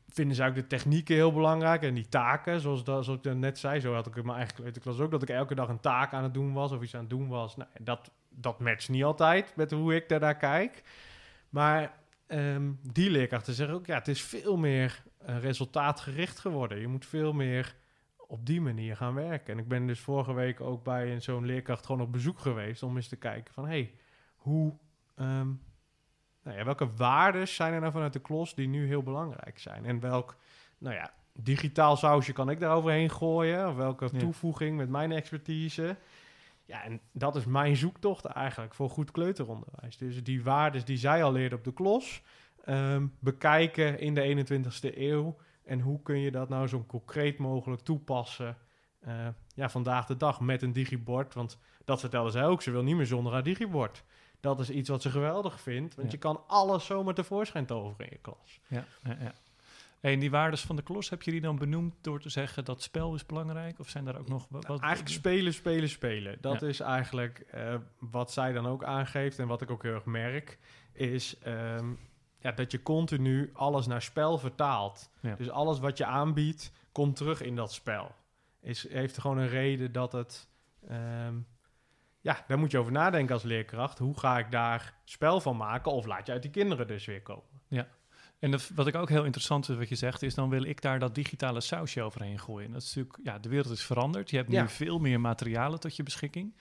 vinden ze ook de technieken heel belangrijk. En die taken, zoals, dat, zoals ik net zei. Zo had ik in mijn eigen kleuterklas ook. Dat ik elke dag een taak aan het doen was of iets aan het doen was. Nou, dat, dat matcht niet altijd met hoe ik daarnaar kijk. Maar ehm, die leerkrachten zeggen ook, ja, het is veel meer eh, resultaatgericht geworden. Je moet veel meer op die manier gaan werken. En ik ben dus vorige week ook bij een- zo'n leerkracht gewoon op bezoek geweest om eens te kijken van, hey, hoe, ehm, nou ja, welke waarden zijn er nou vanuit de klos die nu heel belangrijk zijn? En welk, nou ja, digitaal sausje kan ik daar overheen gooien? Of welke Ja. toevoeging met mijn expertise? Ja, en dat is mijn zoektocht eigenlijk voor goed kleuteronderwijs. Dus die waarden die zij al leerden op de klos, ehm, bekijken in de 21ste eeuw. En hoe kun je dat nou zo concreet mogelijk toepassen eh, ja, vandaag de dag met een digibord? Want dat vertelde zij ook, ze wil niet meer zonder haar digibord. Dat is iets wat ze geweldig vindt, want Ja. je kan alles zomaar tevoorschijn toveren in je klas. Ja, ja, ja. En die waardes van de klos, heb je die dan benoemd door te zeggen dat spel is belangrijk? Of zijn daar ook nog wat... Eigenlijk spelen, spelen, spelen. Dat Ja. is eigenlijk eh, wat zij dan ook aangeeft en wat ik ook heel erg merk, is ehm, ja, dat je continu alles naar spel vertaalt. Ja. Dus alles wat je aanbiedt, komt terug in dat spel. Is, heeft gewoon een reden dat het... ehm, ja, daar moet je over nadenken als leerkracht. Hoe ga ik daar spel van maken? Of laat je uit die kinderen dus weer komen? En dat, wat ik ook heel interessant vind wat je zegt, is dan wil ik daar dat digitale sausje overheen gooien. Dat is natuurlijk, ja, de wereld is veranderd. Je hebt Ja. nu veel meer materialen tot je beschikking.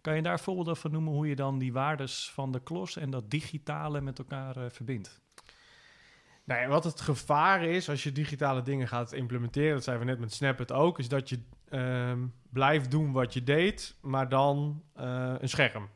Kan je daar voorbeelden van noemen hoe je dan die waardes van de klos en dat digitale met elkaar eh, verbindt? Nou ja, wat het gevaar is als je digitale dingen gaat implementeren, dat zijn we net met Snap het ook, is dat je ehm, blijft doen wat je deed, maar dan eh, een scherm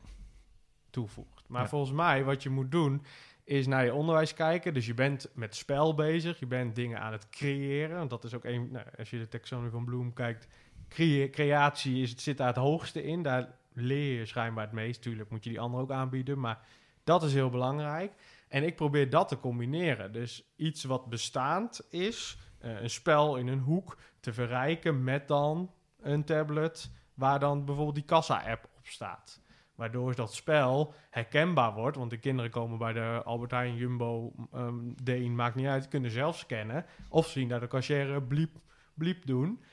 toevoegt. Maar Ja. volgens mij wat je moet doen, is naar je onderwijs kijken. Dus je bent met spel bezig, je bent dingen aan het creëren. Want dat is ook een, nou, als je de taxonomie van Bloem kijkt, crea- creatie is, het zit daar het hoogste in. Daar leer je schijnbaar het meest. Tuurlijk moet je die andere ook aanbieden, maar dat is heel belangrijk. En ik probeer dat te combineren. Dus iets wat bestaand is, eh, een spel in een hoek, te verrijken met dan een tablet waar dan bijvoorbeeld die kassa-app op staat. Waardoor dat spel herkenbaar wordt. Want de kinderen komen bij de Albert Heijn, Jumbo, ehm Deen, maakt niet uit. Kunnen zelf scannen. Of zien dat de cashier bliep, bliep doen.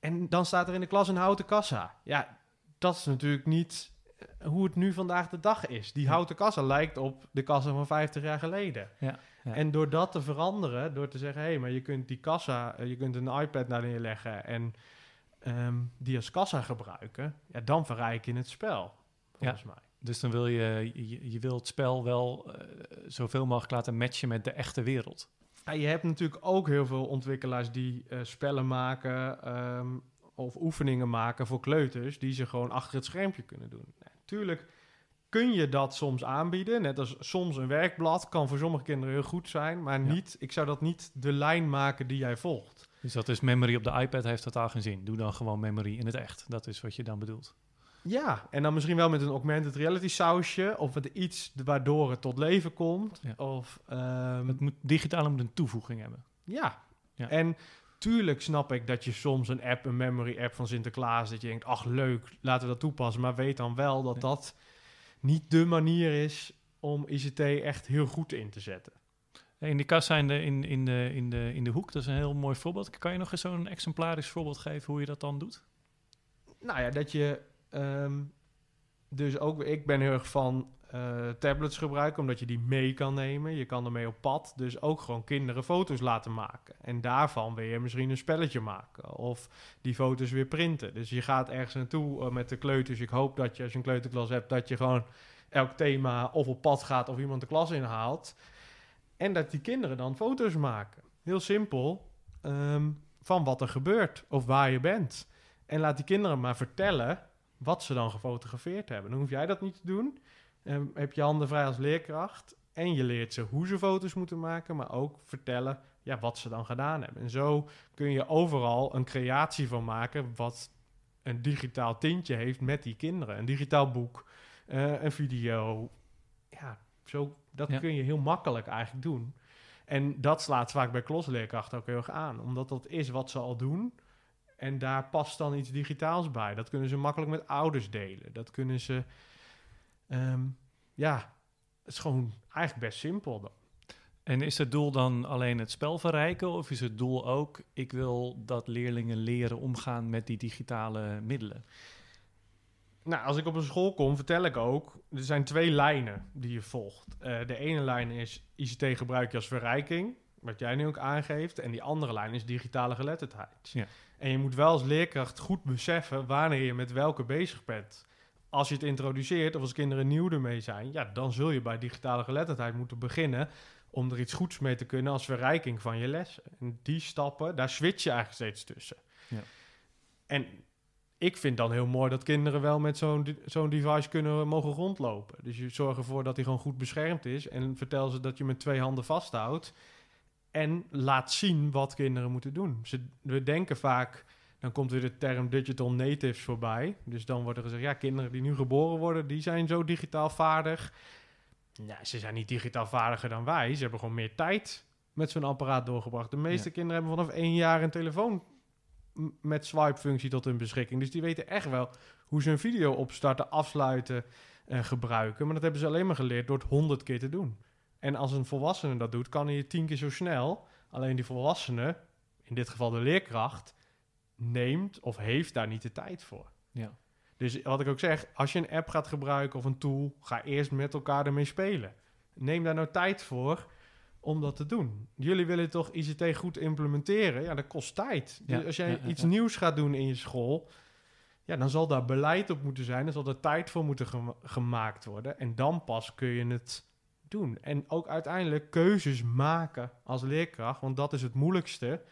En dan staat er in de klas een houten kassa. Ja, dat is natuurlijk niet eh, hoe het nu vandaag de dag is. Die houten kassa lijkt op de kassa van 50 jaar geleden. Ja, ja. En door dat te veranderen, door te zeggen... hé, hey, maar je kunt die kassa, eh, je kunt een iPad naar neerleggen... en ehm, die als kassa gebruiken... ja, dan verrijk je het spel, volgens mij. Dus dan wil je, je, je wil het spel wel eh, zoveel mogelijk laten matchen met de echte wereld. Ja, je hebt natuurlijk ook heel veel ontwikkelaars die eh, spellen maken ehm, of oefeningen maken voor kleuters die ze gewoon achter het schermpje kunnen doen. Natuurlijk kun je dat soms aanbieden, net als soms een werkblad kan voor sommige kinderen heel goed zijn, maar Ja. niet, ik zou dat niet de lijn maken die jij volgt. Dus dat is memory op de iPad heeft totaal geen zin. Doe dan gewoon memory in het echt. Dat is wat je dan bedoelt. Ja, en dan misschien wel met een augmented reality sausje of met iets waardoor het tot leven komt. Ja. Of, ehm, Het moet digitaal moet een toevoeging hebben. Ja. Ja. En tuurlijk snap ik dat je soms een app, een memory app van Sinterklaas, dat je denkt, ach leuk, laten we dat toepassen. Maar weet dan wel dat dat niet de manier is om ICT echt heel goed in te zetten. In die kassa in de, in, in, de, in, de, in de hoek, dat is een heel mooi voorbeeld. Kan je nog eens zo'n exemplarisch voorbeeld geven hoe je dat dan doet? Nou ja, dat je ehm, dus ook, ik ben heel erg van eh, tablets gebruiken, omdat je die mee kan nemen. Je kan ermee op pad, dus ook gewoon kinderen foto's laten maken. En daarvan wil je misschien een spelletje maken of die foto's weer printen. Dus je gaat ergens naartoe eh, met de kleuters. Ik hoop dat je, als je een kleuterklas hebt, dat je gewoon elk thema of op pad gaat of iemand de klas inhaalt. En dat die kinderen dan foto's maken. Heel simpel, ehm, van wat er gebeurt of waar je bent. En laat die kinderen maar vertellen wat ze dan gefotografeerd hebben. Dan hoef jij dat niet te doen. Ehm, heb je handen vrij als leerkracht. En je leert ze hoe ze foto's moeten maken, maar ook vertellen ja, wat ze dan gedaan hebben. En zo kun je overal een creatie van maken wat een digitaal tintje heeft met die kinderen. Een digitaal boek, eh, een video. Zo, dat Ja. kun je heel makkelijk eigenlijk doen. En dat slaat vaak bij klosleerkrachten ook heel erg aan. Omdat dat is wat ze al doen. En daar past dan iets digitaals bij. Dat kunnen ze makkelijk met ouders delen. Dat kunnen ze... ehm, ja, het is gewoon eigenlijk best simpel dan. En is het doel dan alleen het spel verrijken? Of is het doel ook, ik wil dat leerlingen leren omgaan met die digitale middelen? Nou, als ik op een school kom, vertel ik ook... er zijn twee lijnen die je volgt. Eh, de ene lijn is ICT gebruik je als verrijking... wat jij nu ook aangeeft. En die andere lijn is digitale geletterdheid. Ja. En je moet wel als leerkracht goed beseffen... wanneer je met welke bezig bent. Als je het introduceert of als kinderen nieuw ermee zijn... ja, dan zul je bij digitale geletterdheid moeten beginnen... om er iets goeds mee te kunnen als verrijking van je lessen. En die stappen, daar switch je eigenlijk steeds tussen. Ja. En ik vind dan heel mooi dat kinderen wel met zo'n zo'n device kunnen mogen rondlopen. Dus je zorgt ervoor dat hij gewoon goed beschermd is. En vertel ze dat je met twee handen vasthoudt. En laat zien wat kinderen moeten doen. Ze, we denken vaak, dan komt weer de term digital natives voorbij. Dus dan wordt er gezegd, ja, kinderen die nu geboren worden, die zijn zo digitaal vaardig. Ja, ze zijn niet digitaal vaardiger dan wij. Ze hebben gewoon meer tijd met zo'n apparaat doorgebracht. De meeste Ja. kinderen hebben vanaf één jaar een telefoon met swipe-functie tot hun beschikking. Dus die weten echt wel hoe ze een video opstarten, afsluiten, en gebruiken. Maar dat hebben ze alleen maar geleerd door het honderd keer te doen. En als een volwassene dat doet, kan hij het tien keer zo snel. Alleen die volwassene, in dit geval de leerkracht, neemt of heeft daar niet de tijd voor. Ja. Dus wat ik ook zeg, als je een app gaat gebruiken of een tool, ga eerst met elkaar ermee spelen. Neem daar nou tijd voor om dat te doen. Jullie willen toch ICT goed implementeren? Ja, dat kost tijd. Ja, Dus als jij ja, iets ja. nieuws gaat doen in je school, ja, dan zal daar beleid op moeten zijn. Dan zal er tijd voor moeten gema- gemaakt worden. En dan pas kun je het doen. En ook uiteindelijk keuzes maken als leerkracht, want dat is het moeilijkste.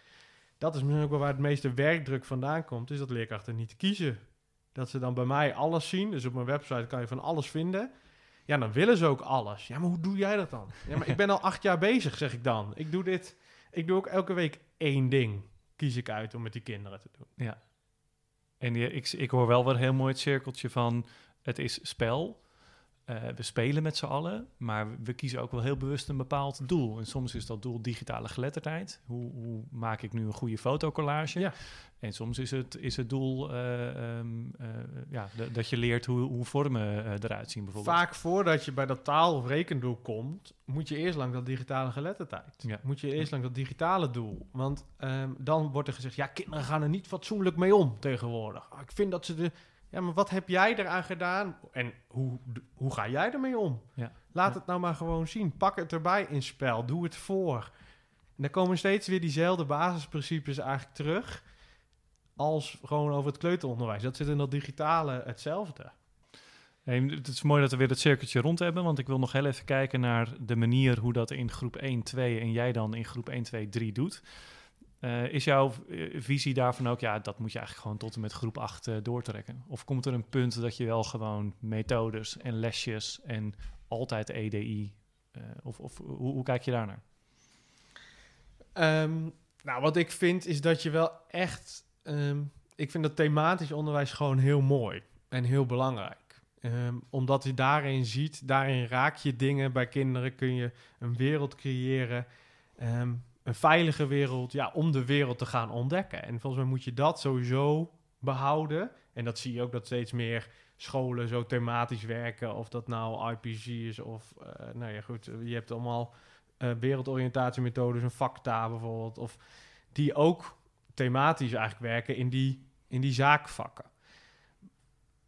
Dat is misschien ook wel waar het meeste werkdruk vandaan komt, is dat leerkrachten niet kiezen. Dat ze dan bij mij alles zien. Dus op mijn website kan je van alles vinden. Ja, dan willen ze ook alles. Ja, maar hoe doe jij dat dan? Ja, maar ik ben al acht jaar bezig, zeg ik dan. Ik doe dit. Ik doe ook elke week één ding. Kies ik uit om met die kinderen te doen. En je, ik, ik hoor wel weer heel mooi het cirkeltje van het is spel. Eh, we spelen met z'n allen, maar we kiezen ook wel heel bewust een bepaald doel. En soms is dat doel digitale geletterdheid. Hoe, hoe maak ik nu een goede fotocollage? Ja. En soms is het, is het doel eh, ehm, eh, ja, dat je leert hoe, hoe vormen eruit zien bijvoorbeeld. Vaak voordat je bij dat taal- of rekendoel komt, moet je eerst langs dat digitale geletterdheid. Ja. Moet je eerst langs dat digitale doel. Want ehm, dan wordt er gezegd, ja, kinderen gaan er niet fatsoenlijk mee om tegenwoordig. Ah, ik vind dat ze de... Ja, maar wat heb jij eraan gedaan? En hoe, hoe ga jij ermee om? Ja. Laat Ja. het nou maar gewoon zien. Pak het erbij in spel. Doe het voor. En dan komen steeds weer diezelfde basisprincipes eigenlijk terug... als gewoon over het kleuteronderwijs. Dat zit in dat digitale hetzelfde. Hey, het is mooi dat we weer het cirkeltje rond hebben, want ik wil nog heel even kijken naar de manier hoe dat in groep 1, 2 en jij dan in groep 1, 2, 3 doet. Eh, is jouw eh, visie daarvan ook, ja, dat moet je eigenlijk gewoon tot en met groep 8 eh, doortrekken? Of komt er een punt dat je wel gewoon methodes en lesjes en altijd EDI, of, of hoe, hoe kijk je daarnaar? Ehm, nou, wat ik vind is dat je wel echt. ehm, ik vind dat thematisch onderwijs gewoon heel mooi en heel belangrijk. Ehm, omdat je daarin ziet, daarin raak je dingen bij kinderen, kun je een wereld creëren. Een veilige wereld, ja, om de wereld te gaan ontdekken. En volgens mij moet je dat sowieso behouden. En dat zie je ook dat steeds meer scholen zo thematisch werken. Of dat nou IPG is of, eh, nou ja, goed, je hebt allemaal eh, wereldoriëntatiemethodes, een vakta bijvoorbeeld, of die ook thematisch eigenlijk werken in die, in die zaakvakken.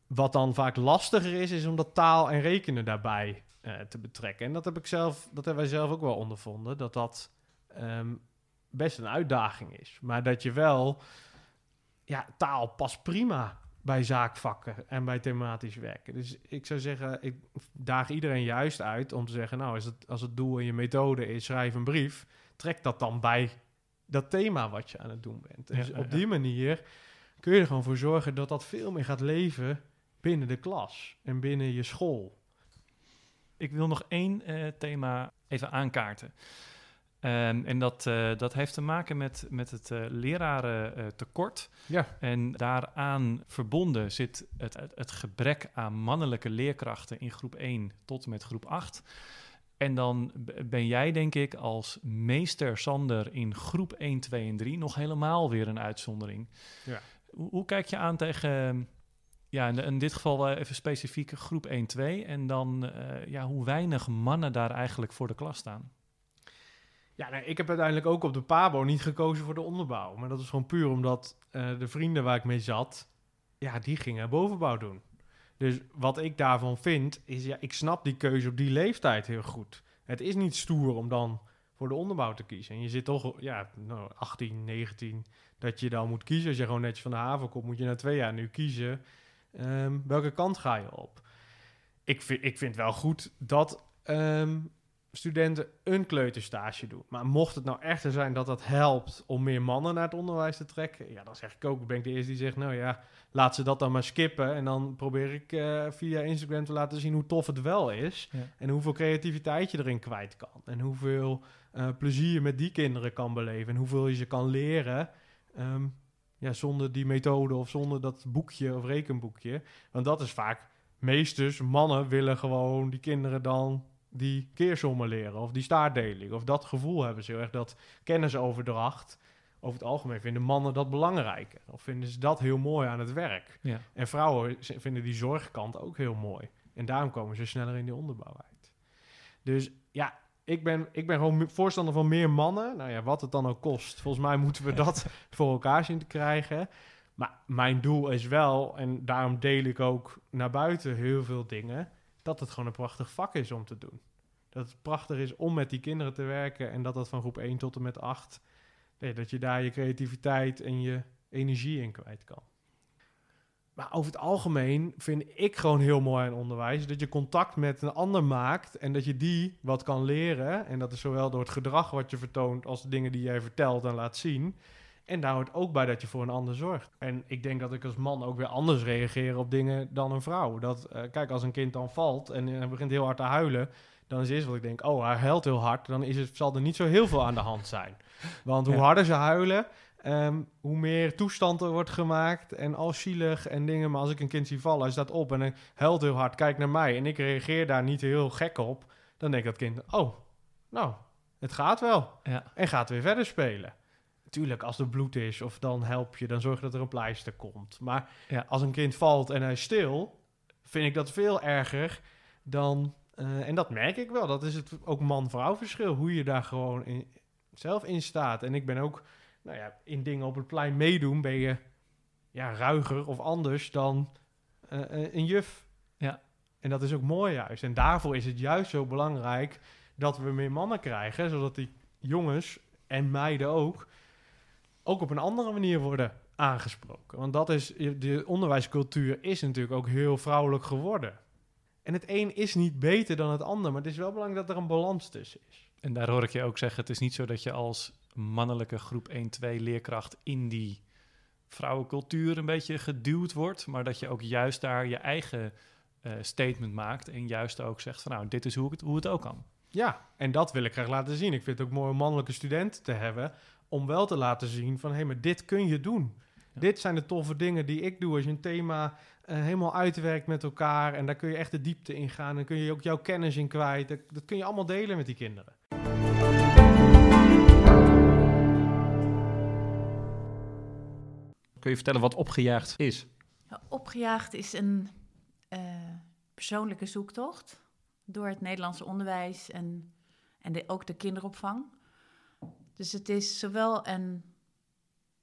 Wat dan vaak lastiger is, is om dat taal en rekenen daarbij eh, te betrekken. En dat heb ik zelf, dat hebben wij zelf ook wel ondervonden, dat dat ehm, best een uitdaging is. Maar dat je wel, ja, taal past prima bij zaakvakken en bij thematisch werken. Dus ik zou zeggen, ik daag iedereen juist uit om te zeggen, nou, als het, als het doel in je methode is, schrijf een brief, trek dat dan bij dat thema wat je aan het doen bent. Dus ja, op ja. die manier kun je er gewoon voor zorgen dat dat veel meer gaat leven binnen de klas en binnen je school. Ik wil nog één eh, thema even aankaarten. Ehm, en dat, eh, dat heeft te maken met, met het eh lerarentekort. Ja. En daaraan verbonden zit het, het, het gebrek aan mannelijke leerkrachten in groep 1 tot en met groep 8. En dan ben jij, denk ik, als meester Sander in groep 1, 2 en 3 nog helemaal weer een uitzondering. Ja. Hoe, hoe kijk je aan tegen, ja, in, in dit geval eh, even specifiek groep 1, 2 en dan ja, hoe weinig mannen daar eigenlijk voor de klas staan? Ja, ik heb uiteindelijk ook op de PABO niet gekozen voor de onderbouw. Maar dat is gewoon puur omdat eh, de vrienden waar ik mee zat, ja, die gingen bovenbouw doen. Dus wat ik daarvan vind, is ja, ik snap die keuze op die leeftijd heel goed. Het is niet stoer om dan voor de onderbouw te kiezen. En je zit toch, ja, nou, 18, 19, dat je dan moet kiezen. Als je gewoon netjes van de haven komt, moet je na twee jaar nu kiezen. ehm, welke kant ga je op? Ik vind, ik vind wel goed dat ehm, studenten een kleuterstage doen. Maar mocht het nou echter zijn dat dat helpt om meer mannen naar het onderwijs te trekken, ja, dan zeg ik ook, ben ik de eerste die zegt, nou ja, laat ze dat dan maar skippen. En dan probeer ik eh, via Instagram te laten zien hoe tof het wel is. Ja. En hoeveel creativiteit je erin kwijt kan. En hoeveel eh, plezier je met die kinderen kan beleven. En hoeveel je ze kan leren. ehm, ja, zonder die methode of zonder dat boekje of rekenboekje. Want dat is vaak, meesters, mannen willen gewoon die kinderen dan die keersommen leren. Of die staartdeling. Of dat gevoel hebben ze heel erg, dat kennisoverdracht. Over het algemeen vinden mannen dat belangrijker. Of vinden ze dat heel mooi aan het werk. Ja. En vrouwen vinden die zorgkant ook heel mooi. En daarom komen ze sneller in die onderbouw uit. Dus ja, ik ben, ik ben gewoon voorstander van meer mannen. Nou ja, wat het dan ook kost. Volgens mij moeten we dat [LAUGHS] voor elkaar zien te krijgen. Maar mijn doel is wel, en daarom deel ik ook naar buiten heel veel dingen, dat het gewoon een prachtig vak is om te doen. Dat het prachtig is om met die kinderen te werken en dat dat van groep 1 tot en met 8, nee, dat je daar je creativiteit en je energie in kwijt kan. Maar over het algemeen vind ik gewoon heel mooi aan onderwijs dat je contact met een ander maakt en dat je die wat kan leren. En dat is zowel door het gedrag wat je vertoont als de dingen die jij vertelt en laat zien. En daar hoort ook bij dat je voor een ander zorgt. En ik denk dat ik als man ook weer anders reageer op dingen dan een vrouw. Dat, eh, kijk, als een kind dan valt en hij begint heel hard te huilen, dan is eerst wat ik denk, oh, hij huilt heel hard. Dan is het, zal er niet zo heel veel aan de hand zijn. Want hoe Ja. harder ze huilen, ehm, hoe meer toestand er wordt gemaakt en al zielig en dingen. Maar als ik een kind zie vallen, hij staat op en hij huilt heel hard, kijkt naar mij en ik reageer daar niet heel gek op, dan denkt dat kind, oh, nou, het gaat wel. Ja. En gaat weer verder spelen. Tuurlijk, als er bloed is of dan help je, dan zorg je dat er een pleister komt. Maar Ja. als een kind valt en hij is stil, vind ik dat veel erger dan... eh, en dat merk ik wel. Dat is het ook man-vrouw verschil. Hoe je daar gewoon in, zelf in staat. En ik ben ook, nou ja, in dingen op het plein meedoen, ben je ja, ruiger of anders dan eh, eh, een juf. Ja. En dat is ook mooi juist. En daarvoor is het juist zo belangrijk dat we meer mannen krijgen, zodat die jongens en meiden ook, ook op een andere manier worden aangesproken. Want dat is, de onderwijscultuur is natuurlijk ook heel vrouwelijk geworden. En het een is niet beter dan het ander, maar het is wel belangrijk dat er een balans tussen is. En daar hoor ik je ook zeggen, het is niet zo dat je als mannelijke groep 1-2 leerkracht in die vrouwencultuur een beetje geduwd wordt, maar dat je ook juist daar je eigen eh, statement maakt en juist ook zegt van nou, dit is hoe, het, hoe het ook kan. Ja, en dat wil ik graag laten zien. Ik vind het ook mooi om mannelijke studenten te hebben, om wel te laten zien van hé, hey, maar dit kun je doen. Ja. Dit zijn de toffe dingen die ik doe als je een thema eh, helemaal uitwerkt met elkaar en daar kun je echt de diepte in gaan en kun je ook jouw kennis in kwijt. Dat, dat kun je allemaal delen met die kinderen. Kun je vertellen wat opgejaagd is? Ja, Opgejaagd is een eh, persoonlijke zoektocht door het Nederlandse onderwijs en, en de, ook de kinderopvang. Dus het is zowel een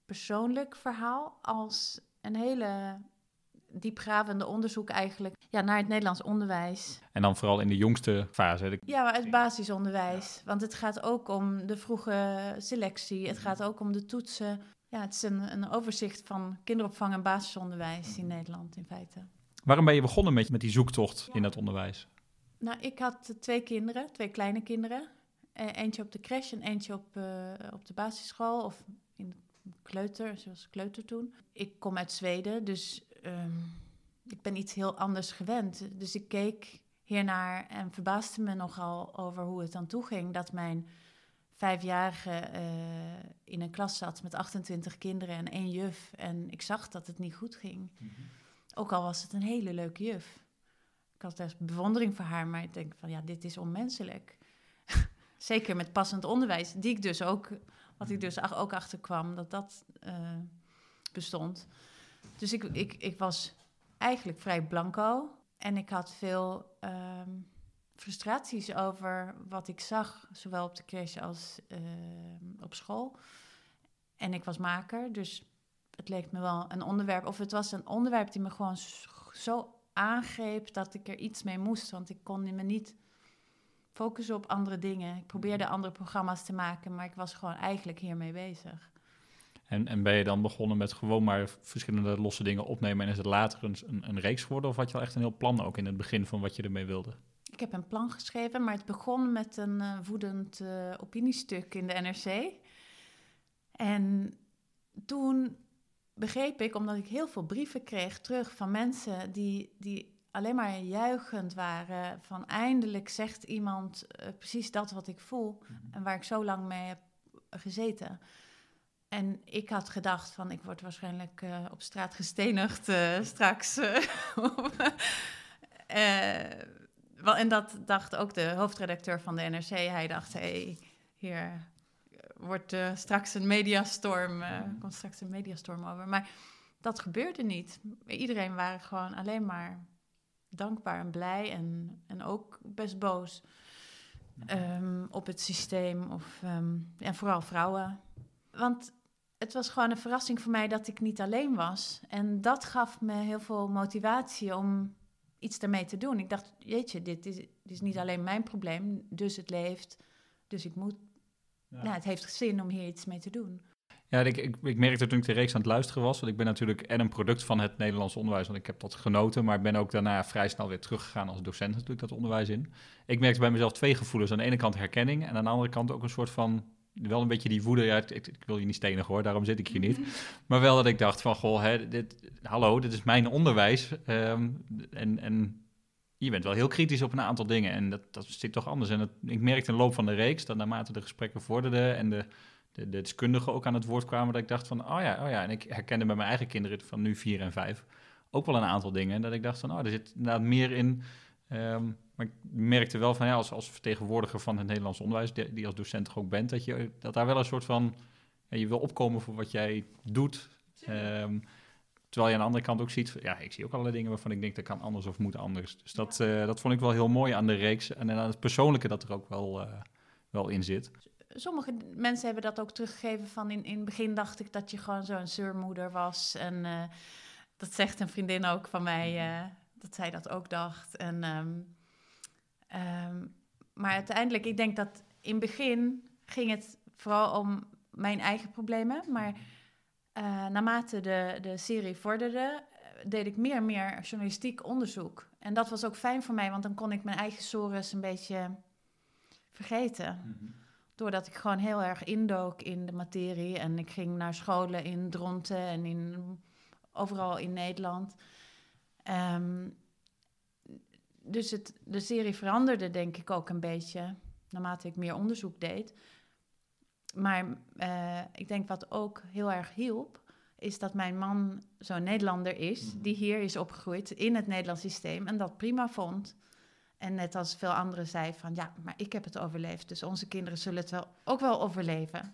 persoonlijk verhaal als een hele diepgravende onderzoek eigenlijk ja, naar het Nederlands onderwijs. En dan vooral in de jongste fase. De- Ja, maar het basisonderwijs. Want het gaat ook om de vroege selectie. Het gaat ook om de toetsen. Ja, het is een, een overzicht van kinderopvang en basisonderwijs in Nederland in feite. Waarom ben je begonnen met, met die zoektocht in dat onderwijs? Nou, ik had twee kinderen, twee kleine kinderen. Eh, eentje op de crash en eentje op, eh, op de basisschool of in de kleuter, zoals kleuter toen. Ik kom uit Zweden, dus ehm, ik ben iets heel anders gewend. Dus ik keek hiernaar en verbaasde me nogal over hoe het dan toeging dat mijn vijfjarige eh, in een klas zat met 28 kinderen en één juf. En ik zag dat het niet goed ging. Ook al was het een hele leuke juf. Ik had echt bewondering voor haar, maar ik denk van ja, dit is onmenselijk. [LAUGHS] Zeker met passend onderwijs, die ik dus ook, wat ik dus ook achterkwam, dat dat eh, bestond. Dus ik, ik, ik was eigenlijk vrij blanco en ik had veel ehm, frustraties over wat ik zag, zowel op de crash als ehm, op school. En ik was maker, dus het leek me wel een onderwerp, of het was een onderwerp die me gewoon zo aangreep dat ik er iets mee moest. Want ik kon me niet focussen op andere dingen. Ik probeerde andere programma's te maken, maar ik was gewoon eigenlijk hiermee bezig. En, en ben je dan begonnen met gewoon maar verschillende losse dingen opnemen en is het later een, een, een reeks geworden? Of had je al echt een heel plan ook in het begin van wat je ermee wilde? Ik heb een plan geschreven, maar het begon met een eh, woedend eh, opiniestuk in de NRC. En toen begreep ik, omdat ik heel veel brieven kreeg terug van mensen die, die alleen maar juichend waren, van eindelijk zegt iemand eh, precies dat wat ik voel en waar ik zo lang mee heb gezeten. En ik had gedacht van, ik word waarschijnlijk eh, op straat gestenigd eh, straks. [LAUGHS] wel, en dat dacht ook de hoofdredacteur van de NRC. Hij dacht, hé, hey, hier wordt straks een mediastorm, eh komt straks een mediastorm over. Maar dat gebeurde niet. Iedereen waren gewoon alleen maar dankbaar en blij en, en ook best boos ehm, op het systeem. Of, ehm, en vooral vrouwen. Want het was gewoon een verrassing voor mij dat ik niet alleen was. En dat gaf me heel veel motivatie om iets daarmee te doen. Ik dacht, jeetje, dit is, dit is niet alleen mijn probleem, dus het leeft. Dus ik moet, ja. het heeft zin om hier iets mee te doen. Ja, ik, ik, ik merkte toen ik de reeks aan het luisteren was, want ik ben natuurlijk en een product van het Nederlands onderwijs, want ik heb dat genoten, maar ik ben ook daarna vrij snel weer teruggegaan als docent natuurlijk dat onderwijs in. Ik merkte bij mezelf twee gevoelens. Aan de ene kant herkenning en aan de andere kant ook een soort van, wel een beetje die woede, ja, ik, ik wil je niet stenigen hoor, daarom zit ik hier niet. [LAUGHS] Maar wel dat ik dacht van, goh, hè, dit, hallo, dit is mijn onderwijs ehm, en, en je bent wel heel kritisch op een aantal dingen en dat, dat zit toch anders. En dat, ik merkte in de loop van de reeks, dat naarmate de gesprekken vorderden en de de, de deskundigen ook aan het woord kwamen, dat ik dacht van, oh ja, oh ja. En ik herkende bij mijn eigen kinderen van nu vier en vijf ook wel een aantal dingen. Dat ik dacht van, oh, er zit inderdaad meer in. Ehm, maar ik merkte wel van, ja, als, als vertegenwoordiger van het Nederlands onderwijs, die, die als docent ook bent, dat, je, dat daar wel een soort van, ja, je wil opkomen voor wat jij doet. Ehm, terwijl je aan de andere kant ook ziet, ja, ik zie ook allerlei dingen waarvan ik denk, dat kan anders of moet anders. Dus dat, eh, dat vond ik wel heel mooi aan de reeks. En aan het persoonlijke dat er ook wel, uh, wel in zit sommige mensen hebben dat ook teruggegeven van in, in het begin dacht ik dat je gewoon zo'n zeurmoeder was. En uh, dat zegt een vriendin ook van mij, uh, dat zij dat ook dacht. En, um, um, maar uiteindelijk, ik denk dat in het begin ging het vooral om mijn eigen problemen. Maar uh, naarmate de, de serie vorderde, deed ik meer en meer journalistiek onderzoek. En dat was ook fijn voor mij, want dan kon ik mijn eigen sores een beetje vergeten. Mm -hmm. Doordat ik gewoon heel erg indook in de materie. En ik ging naar scholen in Dronten en in, overal in Nederland. Um, dus het, de serie veranderde denk ik ook een beetje naarmate ik meer onderzoek deed. Maar uh, ik denk wat ook heel erg hielp, is dat mijn man zo'n Nederlander is, die hier is opgegroeid in het Nederlands systeem en dat prima vond. En net als veel anderen zei van ja, maar ik heb het overleefd, dus onze kinderen zullen het wel, ook wel overleven.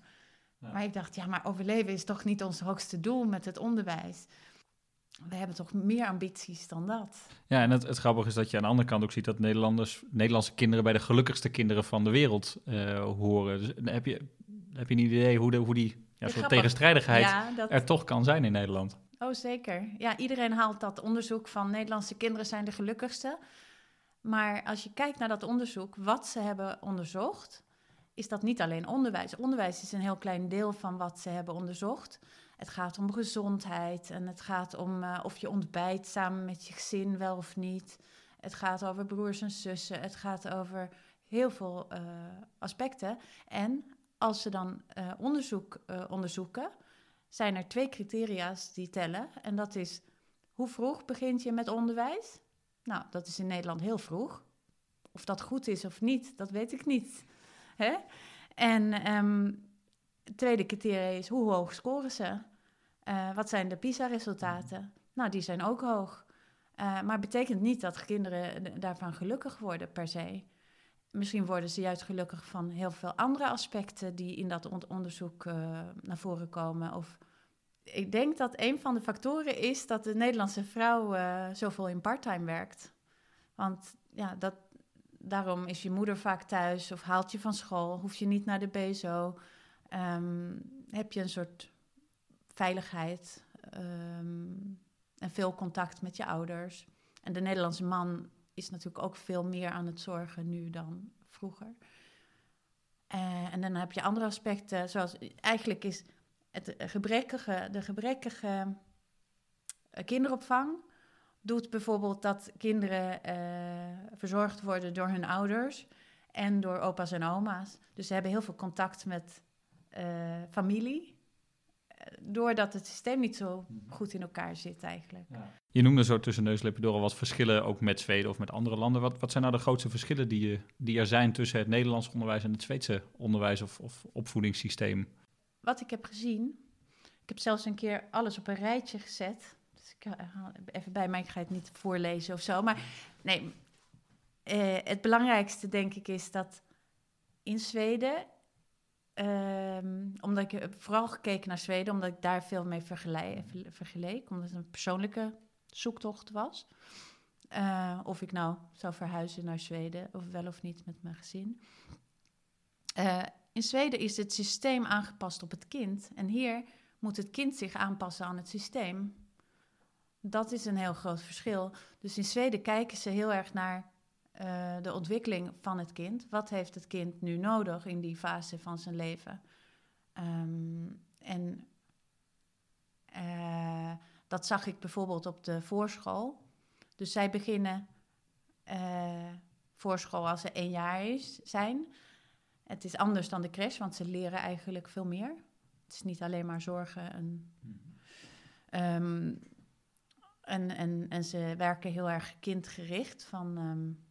Ja. Maar ik dacht, ja, maar overleven is toch niet ons hoogste doel met het onderwijs. We hebben toch meer ambities dan dat. Ja, en het, het grappige is dat je aan de andere kant ook ziet dat Nederlanders, Nederlandse kinderen bij de gelukkigste kinderen van de wereld uh, horen. Dus heb je, heb je een idee hoe, de, hoe die ja, soort tegenstrijdigheid ja, dat... er toch kan zijn in Nederland? Oh, zeker. Ja, iedereen haalt dat onderzoek van Nederlandse kinderen zijn de gelukkigste. Maar als je kijkt naar dat onderzoek, wat ze hebben onderzocht, is dat niet alleen onderwijs. Onderwijs is een heel klein deel van wat ze hebben onderzocht. Het gaat om gezondheid en het gaat om uh, of je ontbijt samen met je gezin wel of niet. Het gaat over broers en zussen. Het gaat over heel veel uh, aspecten. En als ze dan uh, onderzoek onderzoeken, zijn er twee criteria's die tellen. En dat is hoe vroeg begint je met onderwijs? Nou, dat is in Nederland heel vroeg. Of dat goed is of niet, dat weet ik niet. Hè? En het tweede criterium is hoe hoog scoren ze? Uh, wat zijn de PISA-resultaten? Nou, die zijn ook hoog. Uh, maar betekent niet dat kinderen daarvan gelukkig worden per se. Misschien worden ze juist gelukkig van heel veel andere aspecten die in dat on onderzoek uh, naar voren komen. Of ik denk dat een van de factoren is dat de Nederlandse vrouw uh, zoveel in parttime werkt. Want ja, dat, daarom is je moeder vaak thuis of haalt je van school, hoef je niet naar de BSO. Um, heb je een soort veiligheid um, en veel contact met je ouders. En de Nederlandse man is natuurlijk ook veel meer aan het zorgen nu dan vroeger. Uh, en dan heb je andere aspecten, zoals eigenlijk is het gebrekkige, de gebrekkige eh, kinderopvang doet bijvoorbeeld dat kinderen uh, verzorgd worden door hun ouders en door opa's en oma's. Dus ze hebben heel veel contact met uh, familie. Doordat het systeem niet zo mhm. goed in elkaar zit eigenlijk. Ja. Je noemde zo tussen neuslippen door al wat verschillen ook met Zweden of met andere landen. Wat, wat zijn nou de grootste verschillen die, je, die er zijn tussen het Nederlands onderwijs en het Zweedse onderwijs of, of opvoedingssysteem? Wat ik heb gezien. Ik heb zelfs een keer alles op een rijtje gezet. Dus ik haal even bij mij, ik ga het niet voorlezen of zo. Maar nee, eh, het belangrijkste denk ik is dat in Zweden, um, omdat ik heb vooral gekeken naar Zweden, omdat ik daar veel mee vergeleek, vergeleek omdat het een persoonlijke zoektocht was. Uh, of ik nou zou verhuizen naar Zweden, of wel of niet met mijn gezin. Uh, in Zweden is het systeem aangepast op het kind. En hier moet het kind zich aanpassen aan het systeem. Dat is een heel groot verschil. Dus in Zweden kijken ze heel erg naar uh, de ontwikkeling van het kind. Wat heeft het kind nu nodig in die fase van zijn leven? Um, en uh, dat zag ik bijvoorbeeld op de voorschool. Dus zij beginnen uh, voorschool als ze één jaar is, zijn. Het is anders dan de crash, want ze leren eigenlijk veel meer. Het is niet alleen maar zorgen. En, um, en, en, ze werken heel erg kindgericht. Van, um,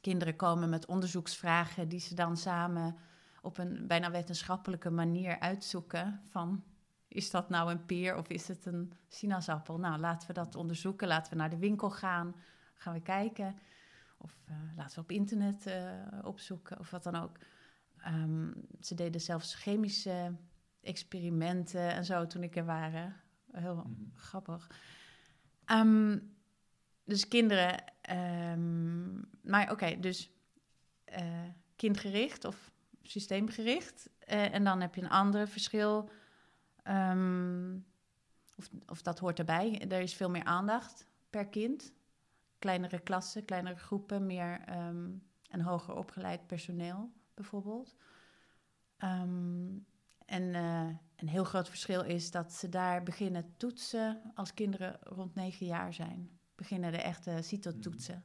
kinderen komen met onderzoeksvragen die ze dan samen op een bijna wetenschappelijke manier uitzoeken van is dat nou een peer of is het een sinaasappel? Nou, laten we dat onderzoeken. Laten we naar de winkel gaan. Gaan we kijken. Of uh, laten we op internet uh, opzoeken of wat dan ook. Um, ze deden zelfs chemische experimenten en zo toen ik er waren. Heel mm. grappig. Um, dus kinderen. Um, maar oké, okay, dus uh, kindgericht of systeemgericht. Uh, en dan heb je een ander verschil. Um, of, of dat hoort erbij. Er is veel meer aandacht per kind. Kleinere klassen, kleinere groepen, meer um, en hoger opgeleid personeel bijvoorbeeld. Um, en uh, een heel groot verschil is dat ze daar beginnen toetsen als kinderen rond negen jaar zijn. Beginnen de echte CITO-toetsen.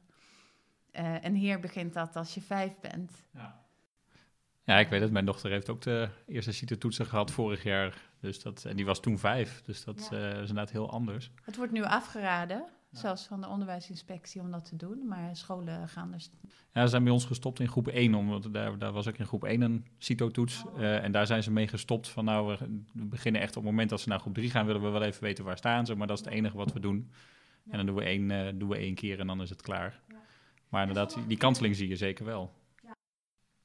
Uh, en hier begint dat als je vijf bent. Ja. Ja, ik weet het. Mijn dochter heeft ook de eerste CITO-toetsen gehad vorig jaar. Dus dat, en die was toen vijf. Dus dat ja. uh, is inderdaad heel anders. Het wordt nu afgeraden, ja. zelfs van de onderwijsinspectie, om dat te doen. Maar scholen gaan dus... Ja, ze zijn bij ons gestopt in groep 1. Omdat daar, daar was ook in groep 1 een CITO-toets. Oh. Uh, en daar zijn ze mee gestopt van nou, we beginnen echt op het moment dat ze naar groep 3 gaan... willen we wel even weten waar staan ze. Maar dat is het enige wat we doen. Ja. En dan doen we, één, uh, doen we één keer en dan is het klaar. Maar inderdaad, die kanteling zie je zeker wel.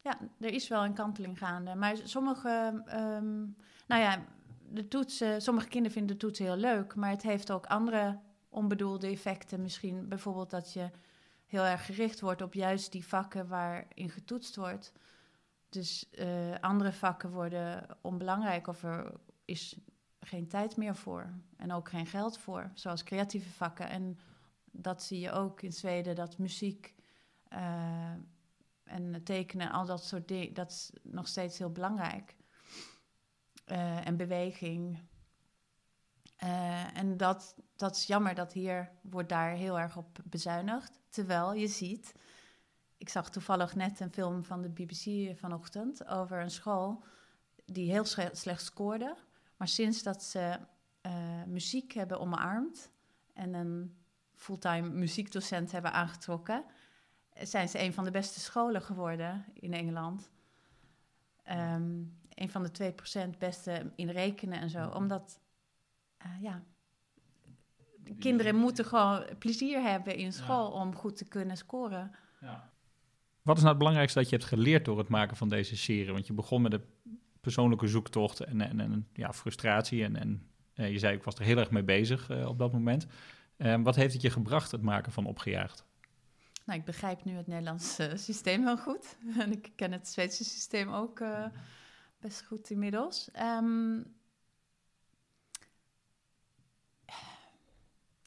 Ja, er is wel een kanteling gaande. Maar sommige, um, nou ja, de toetsen, sommige kinderen vinden de toetsen heel leuk, maar het heeft ook andere onbedoelde effecten. Misschien bijvoorbeeld dat je heel erg gericht wordt op juist die vakken waarin getoetst wordt. Dus uh, andere vakken worden onbelangrijk of er is geen tijd meer voor en ook geen geld voor, zoals creatieve vakken. En dat zie je ook in Zweden, dat muziek. Uh, en tekenen, al dat soort dingen, dat is nog steeds heel belangrijk. Uh, en beweging. En dat, dat is jammer dat hier wordt daar heel erg op bezuinigd. Terwijl je ziet, ik zag toevallig net een film van de BBC vanochtend over een school die heel slecht scoorde. Maar sinds dat ze uh, muziek hebben omarmd en een fulltime muziekdocent hebben aangetrokken, zijn ze een van de beste scholen geworden in Engeland. Um, een van de 2% beste in rekenen en zo. Omdat, uh, ja, kinderen moeten gewoon plezier hebben in school ja. om goed te kunnen scoren. Ja. Wat is nou het belangrijkste dat je hebt geleerd door het maken van deze serie? Want je begon met een persoonlijke zoektocht en, en, en ja, frustratie. En, en uh, je zei, ik was er heel erg mee bezig uh, op dat moment. Uh, wat heeft het je gebracht, het maken van Opgejaagd? Nou, ik begrijp nu het Nederlandse systeem heel goed. [LAUGHS] En ik ken het Zweedse systeem ook uh, best goed inmiddels. Um,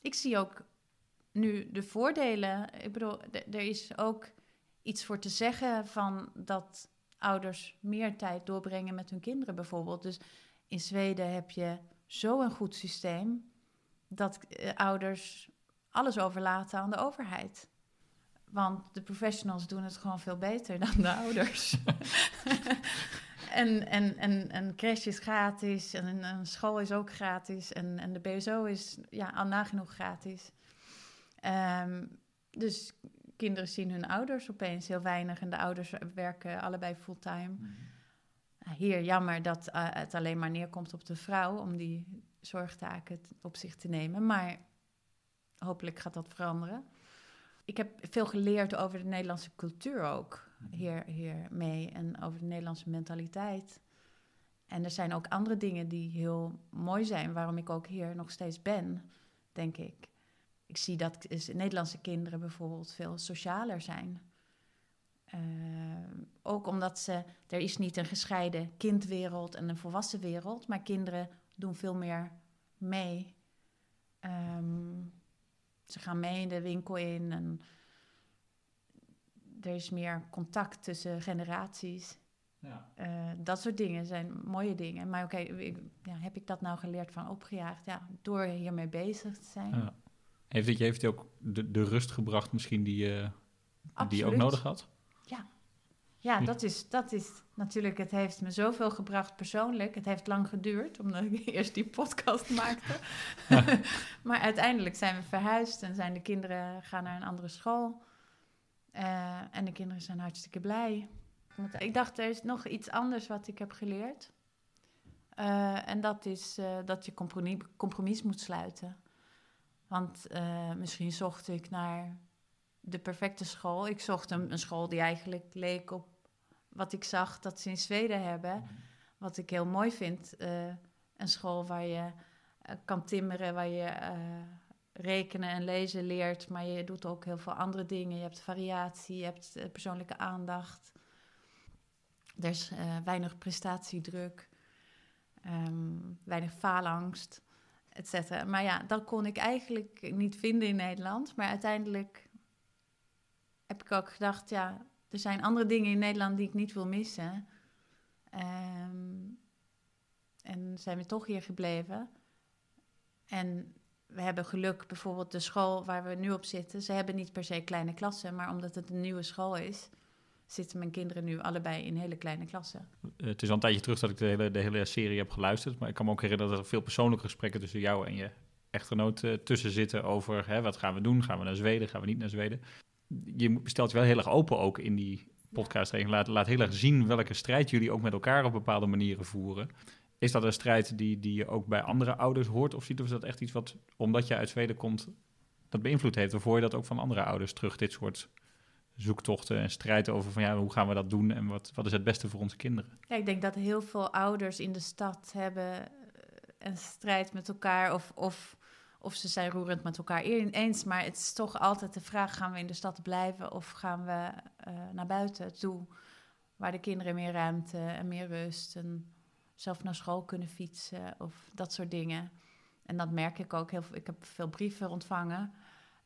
ik zie ook nu de voordelen. Ik bedoel, er is ook iets voor te zeggen van dat ouders meer tijd doorbrengen met hun kinderen bijvoorbeeld. Dus in Zweden heb je zo'n goed systeem dat uh, ouders alles overlaten aan de overheid. Want de professionals doen het gewoon veel beter dan de ouders. [LAUGHS] en, en, en, en crash is gratis en een school is ook gratis en, en de BSO is ja, al nagenoeg gratis. Um, dus kinderen zien hun ouders opeens heel weinig en de ouders werken allebei fulltime. Mm. Hier jammer dat uh, het alleen maar neerkomt op de vrouw om die zorgtaken op zich te nemen, maar hopelijk gaat dat veranderen ik heb veel geleerd over de Nederlandse cultuur ook mhm. Hier, mee en over de Nederlandse mentaliteit. En er zijn ook andere dingen die heel mooi zijn, waarom ik ook hier nog steeds ben, denk ik. Ik zie dat Nederlandse kinderen bijvoorbeeld veel socialer zijn. Uh, ook omdat ze, er is niet een gescheiden kindwereld en een volwassen wereld, maar kinderen doen veel meer mee. Um, ze gaan mee de winkel in en er is meer contact tussen generaties. Ja. Uh, dat soort dingen zijn mooie dingen. Maar oké, okay, ja, heb ik dat nou geleerd van opgejaagd? Ja, door hiermee bezig te zijn. Ja. Heeft het je heeft ook de, de rust gebracht misschien die, uh, die je ook nodig had? Ja, ja, dat is, dat is natuurlijk, het heeft me zoveel gebracht persoonlijk. Het heeft lang geduurd, omdat ik [LAUGHS] eerst die podcast maakte. [LAUGHS] maar uiteindelijk zijn we verhuisd en zijn de kinderen gaan naar een andere school. Uh, en de kinderen zijn hartstikke blij. Ik dacht, er is nog iets anders wat ik heb geleerd. Eh, en dat is eh, dat je compromis, compromis moet sluiten. Want eh, misschien zocht ik naar de perfecte school. Ik zocht een, een school die eigenlijk leek op wat ik zag dat ze in Zweden hebben. Wat ik heel mooi vind. eh, een school waar je eh, kan timmeren, waar je eh, rekenen en lezen leert. Maar je doet ook heel veel andere dingen. Je hebt variatie, je hebt eh, persoonlijke aandacht. Er is eh, weinig prestatiedruk, ehm, weinig faalangst, et cetera. Maar ja, dat kon ik eigenlijk niet vinden in Nederland. Maar uiteindelijk heb ik ook gedacht, ja, er zijn andere dingen in Nederland die ik niet wil missen. Ehm, en zijn we toch hier gebleven. En we hebben geluk, bijvoorbeeld de school waar we nu op zitten. Ze hebben niet per se kleine klassen, maar omdat het een nieuwe school is, zitten mijn kinderen nu allebei in hele kleine klassen. Eh, het is al een tijdje terug dat ik de hele, de hele serie heb geluisterd. Maar ik kan me ook herinneren dat er veel persoonlijke gesprekken tussen jou en je echtgenoot eh, tussen zitten over hè, wat gaan we doen? Gaan we naar Zweden? Gaan we niet naar Zweden? Je stelt je wel heel erg open ook in die podcast. Laat heel erg zien welke strijd jullie ook met elkaar op bepaalde manieren voeren. Is dat een strijd die, die je ook bij andere ouders hoort? Of ziet of is dat echt iets wat, omdat je uit Zweden komt, dat beïnvloed heeft? Of hoor je dat ook van andere ouders terug, dit soort zoektochten en strijd over van ja, hoe gaan we dat doen en wat, wat is het beste voor onze kinderen? Ja, ik denk dat heel veel ouders in de stad hebben eh, een strijd met elkaar of, of, of ze zijn roerend met elkaar eens. Maar het is toch altijd de vraag, gaan we in de stad blijven of gaan we eh, naar buiten toe? Waar de kinderen meer ruimte en meer rust en zelf naar school kunnen fietsen of dat soort dingen. En dat merk ik ook heel veel. Ik heb veel brieven ontvangen.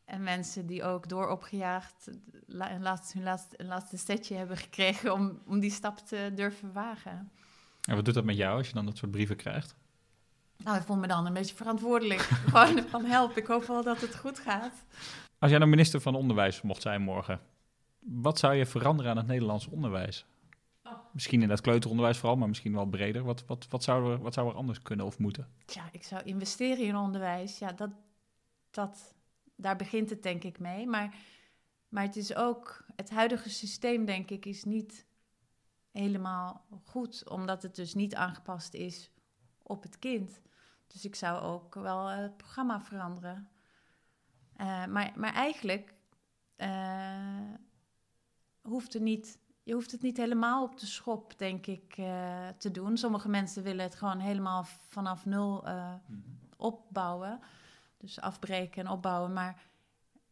En mensen die ook door opgejaagd la- een laatste, hun laatste, een laatste setje hebben gekregen om, om die stap te durven wagen. En wat doet dat met jou als je dan dat soort brieven krijgt? Nou, ik voel me dan een beetje verantwoordelijk. [LAUGHS] Gewoon van help, ik hoop wel dat het goed gaat. Als jij nou minister van Onderwijs mocht zijn morgen, wat zou je veranderen aan het Nederlands onderwijs? Misschien in dat kleuteronderwijs vooral, maar misschien wel breder. Wat, wat, wat, zou er, wat zou er anders kunnen of moeten? Ja, ik zou investeren in onderwijs. Ja, dat, dat, daar begint het denk ik mee. Maar, maar het is ook, het huidige systeem denk ik is niet helemaal goed. Omdat het dus niet aangepast is op het kind. Dus ik zou ook wel het programma veranderen. Eh, maar, maar eigenlijk eh, hoeft er niet, je hoeft het niet helemaal op de schop, denk ik, eh, te doen. Sommige mensen willen het gewoon helemaal vanaf nul eh, opbouwen. Dus afbreken en opbouwen. Maar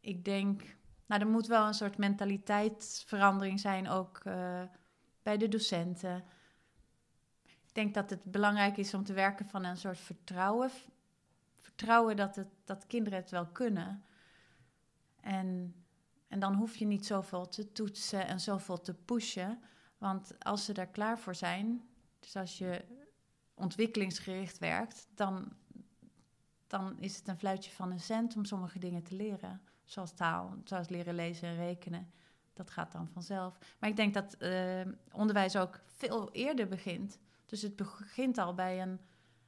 ik denk, nou, er moet wel een soort mentaliteitsverandering zijn, ook eh, bij de docenten. Ik denk dat het belangrijk is om te werken van een soort vertrouwen. Vertrouwen dat, het, dat kinderen het wel kunnen. En, en dan hoef je niet zoveel te toetsen en zoveel te pushen. Want als ze daar klaar voor zijn, dus als je ontwikkelingsgericht werkt, dan, dan is het een fluitje van een cent om sommige dingen te leren. Zoals taal, zoals leren lezen en rekenen. Dat gaat dan vanzelf. Maar ik denk dat eh, onderwijs ook veel eerder begint. Dus het begint al bij een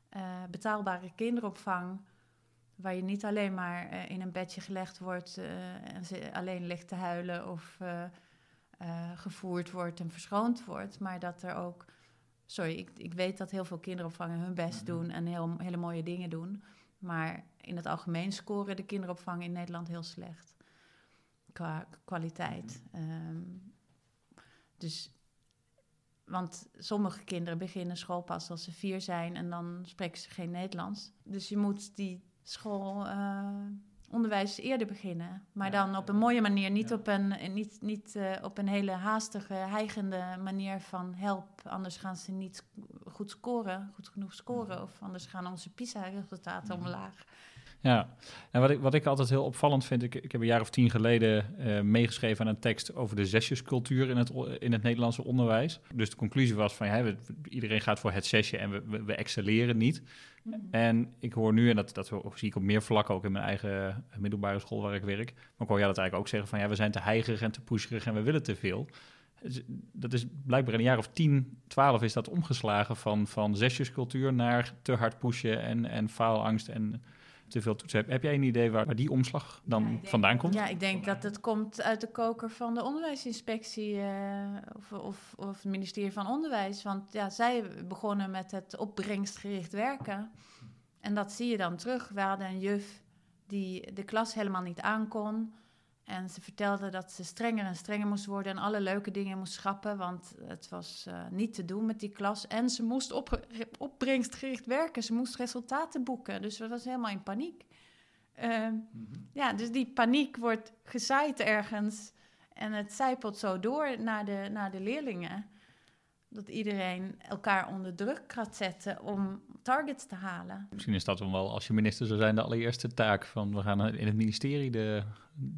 eh, betaalbare kinderopvang. Waar je niet alleen maar eh, in een bedje gelegd wordt eh, en ze alleen ligt te huilen of eh, gevoerd wordt en verschoond wordt. Maar dat er ook. Sorry, ik, ik weet dat heel veel kinderopvangen hun best doen en heel, hele mooie dingen doen. Maar in het algemeen scoren de kinderopvang in Nederland heel slecht. Qua kwaliteit. Ehm, dus, want sommige kinderen beginnen school pas als ze vier zijn en dan spreken ze geen Nederlands. Dus je moet die schoolonderwijs eerder beginnen. Maar dan op een mooie manier, niet, op, een, niet, niet eh, op een hele haastige, heigende manier van help. Anders gaan ze niet goed scoren, goed genoeg scoren. Of anders gaan onze PISA-resultaten omlaag. Ja, en wat ik, wat ik altijd heel opvallend vind, ik, ik heb een jaar of tien geleden eh, meegeschreven aan een tekst over de zesjescultuur in het, in het Nederlandse onderwijs. Dus de conclusie was van, ja, we- iedereen gaat voor het zesje en we, we, we excelleren niet. En ik hoor nu, en dat, dat zie ik op meer vlakken, ook in mijn eigen middelbare school waar ik werk, maar ik hoor jou dat eigenlijk ook zeggen van, ja, we zijn te heigerig en te pusherig en we willen te veel. Dus Dat is blijkbaar in een jaar of 10, 12 is dat omgeslagen van, van zesjescultuur naar te hard pushen en, en faalangst en te veel toetsen. Heb, heb jij een idee waar, waar die omslag dan vandaan komt? Ja, ik denk dat het komt uit de koker van de onderwijsinspectie eh, of, of, of het ministerie van Onderwijs. Want ja, zij begonnen met het opbrengstgericht werken. En dat zie je dan terug. We hadden een juf die de klas helemaal niet aankon. En ze vertelde dat ze strenger en strenger moest worden en alle leuke dingen moest schrappen, want het was uh, niet te doen met die klas. En ze moest op, opbrengstgericht werken, ze moest resultaten boeken, dus ze was helemaal in paniek. Uh, mm -hmm. Ja, dus die paniek wordt gezaaid ergens en het zijpelt zo door naar de, naar de leerlingen. Dat iedereen elkaar onder druk gaat zetten om targets te halen. Misschien is dat dan wel, als je minister zou zijn, de allereerste taak van we gaan in het ministerie de,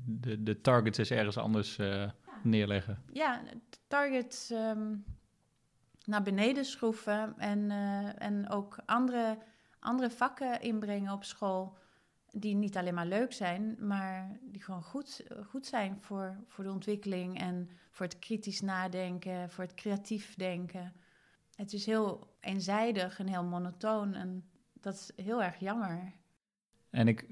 de, de targets eens ergens anders uh, neerleggen. Ja, targets um, naar beneden schroeven en, uh, en ook andere, andere vakken inbrengen op school die niet alleen maar leuk zijn, maar die gewoon goed, goed zijn voor, voor de ontwikkeling en voor het kritisch nadenken, voor het creatief denken. Het is heel eenzijdig en heel monotoon en dat is heel erg jammer. En ik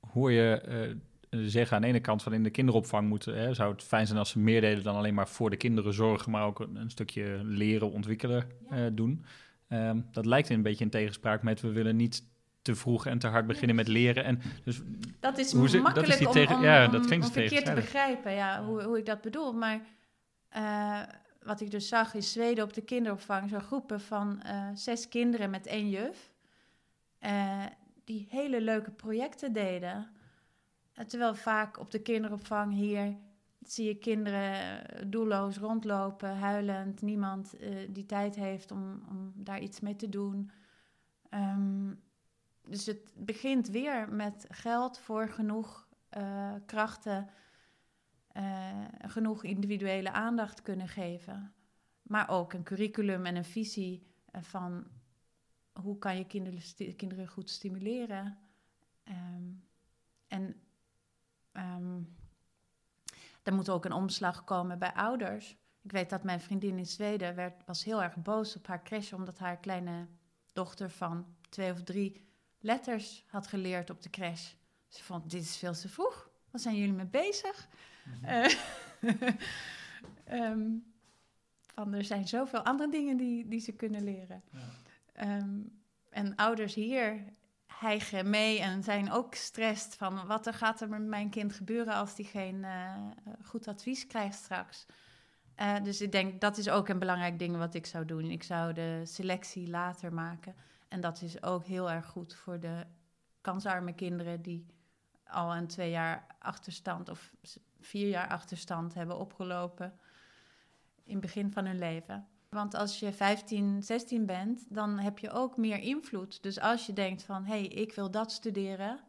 hoor je uh, zeggen aan de ene kant van in de kinderopvang moeten, hè, zou het fijn zijn als ze meer deden dan alleen maar voor de kinderen zorgen, maar ook een, een stukje leren, ontwikkelen uh, doen. Um, dat lijkt een beetje in tegenspraak met we willen niet te vroeg en te hard beginnen met leren. En dus, dat is hoe makkelijk dat is tegen, om, om, ja, dat klinkt om verkeerd te begrijpen ja, hoe, hoe ik dat bedoel. Maar uh, wat ik dus zag in Zweden op de kinderopvang, zo'n groepen van uh, zes kinderen met één juf, uh, die hele leuke projecten deden. terwijl vaak op de kinderopvang hier zie je kinderen doelloos rondlopen, huilend, niemand die tijd heeft om, om daar iets mee te doen. Um, dus het begint weer met geld voor genoeg uh, krachten, uh, genoeg individuele aandacht kunnen geven. Maar ook een curriculum en een visie van hoe kan je kinderen, kinderen goed stimuleren. Um, en um, er moet ook een omslag komen bij ouders. Ik weet dat mijn vriendin in Zweden werd, was heel erg boos op haar crash, omdat haar kleine dochter van twee of drie letters had geleerd op de crash. Ze vond, dit is veel te vroeg. Wat zijn jullie mee bezig? Mm um, [LAUGHS] van, er zijn zoveel andere dingen die, die ze kunnen leren. Ja. Um, en ouders hier hijgen mee en zijn ook gestrest van... wat er gaat er met mijn kind gebeuren als die geen uh, goed advies krijgt straks... Uh, dus ik denk, dat is ook een belangrijk ding wat ik zou doen. Ik zou de selectie later maken. En dat is ook heel erg goed voor de kansarme kinderen die al een twee jaar achterstand of vier jaar achterstand hebben opgelopen in het begin van hun leven. Want als je 15, 16 bent, dan heb je ook meer invloed. Dus als je denkt van, hé, hey, ik wil dat studeren,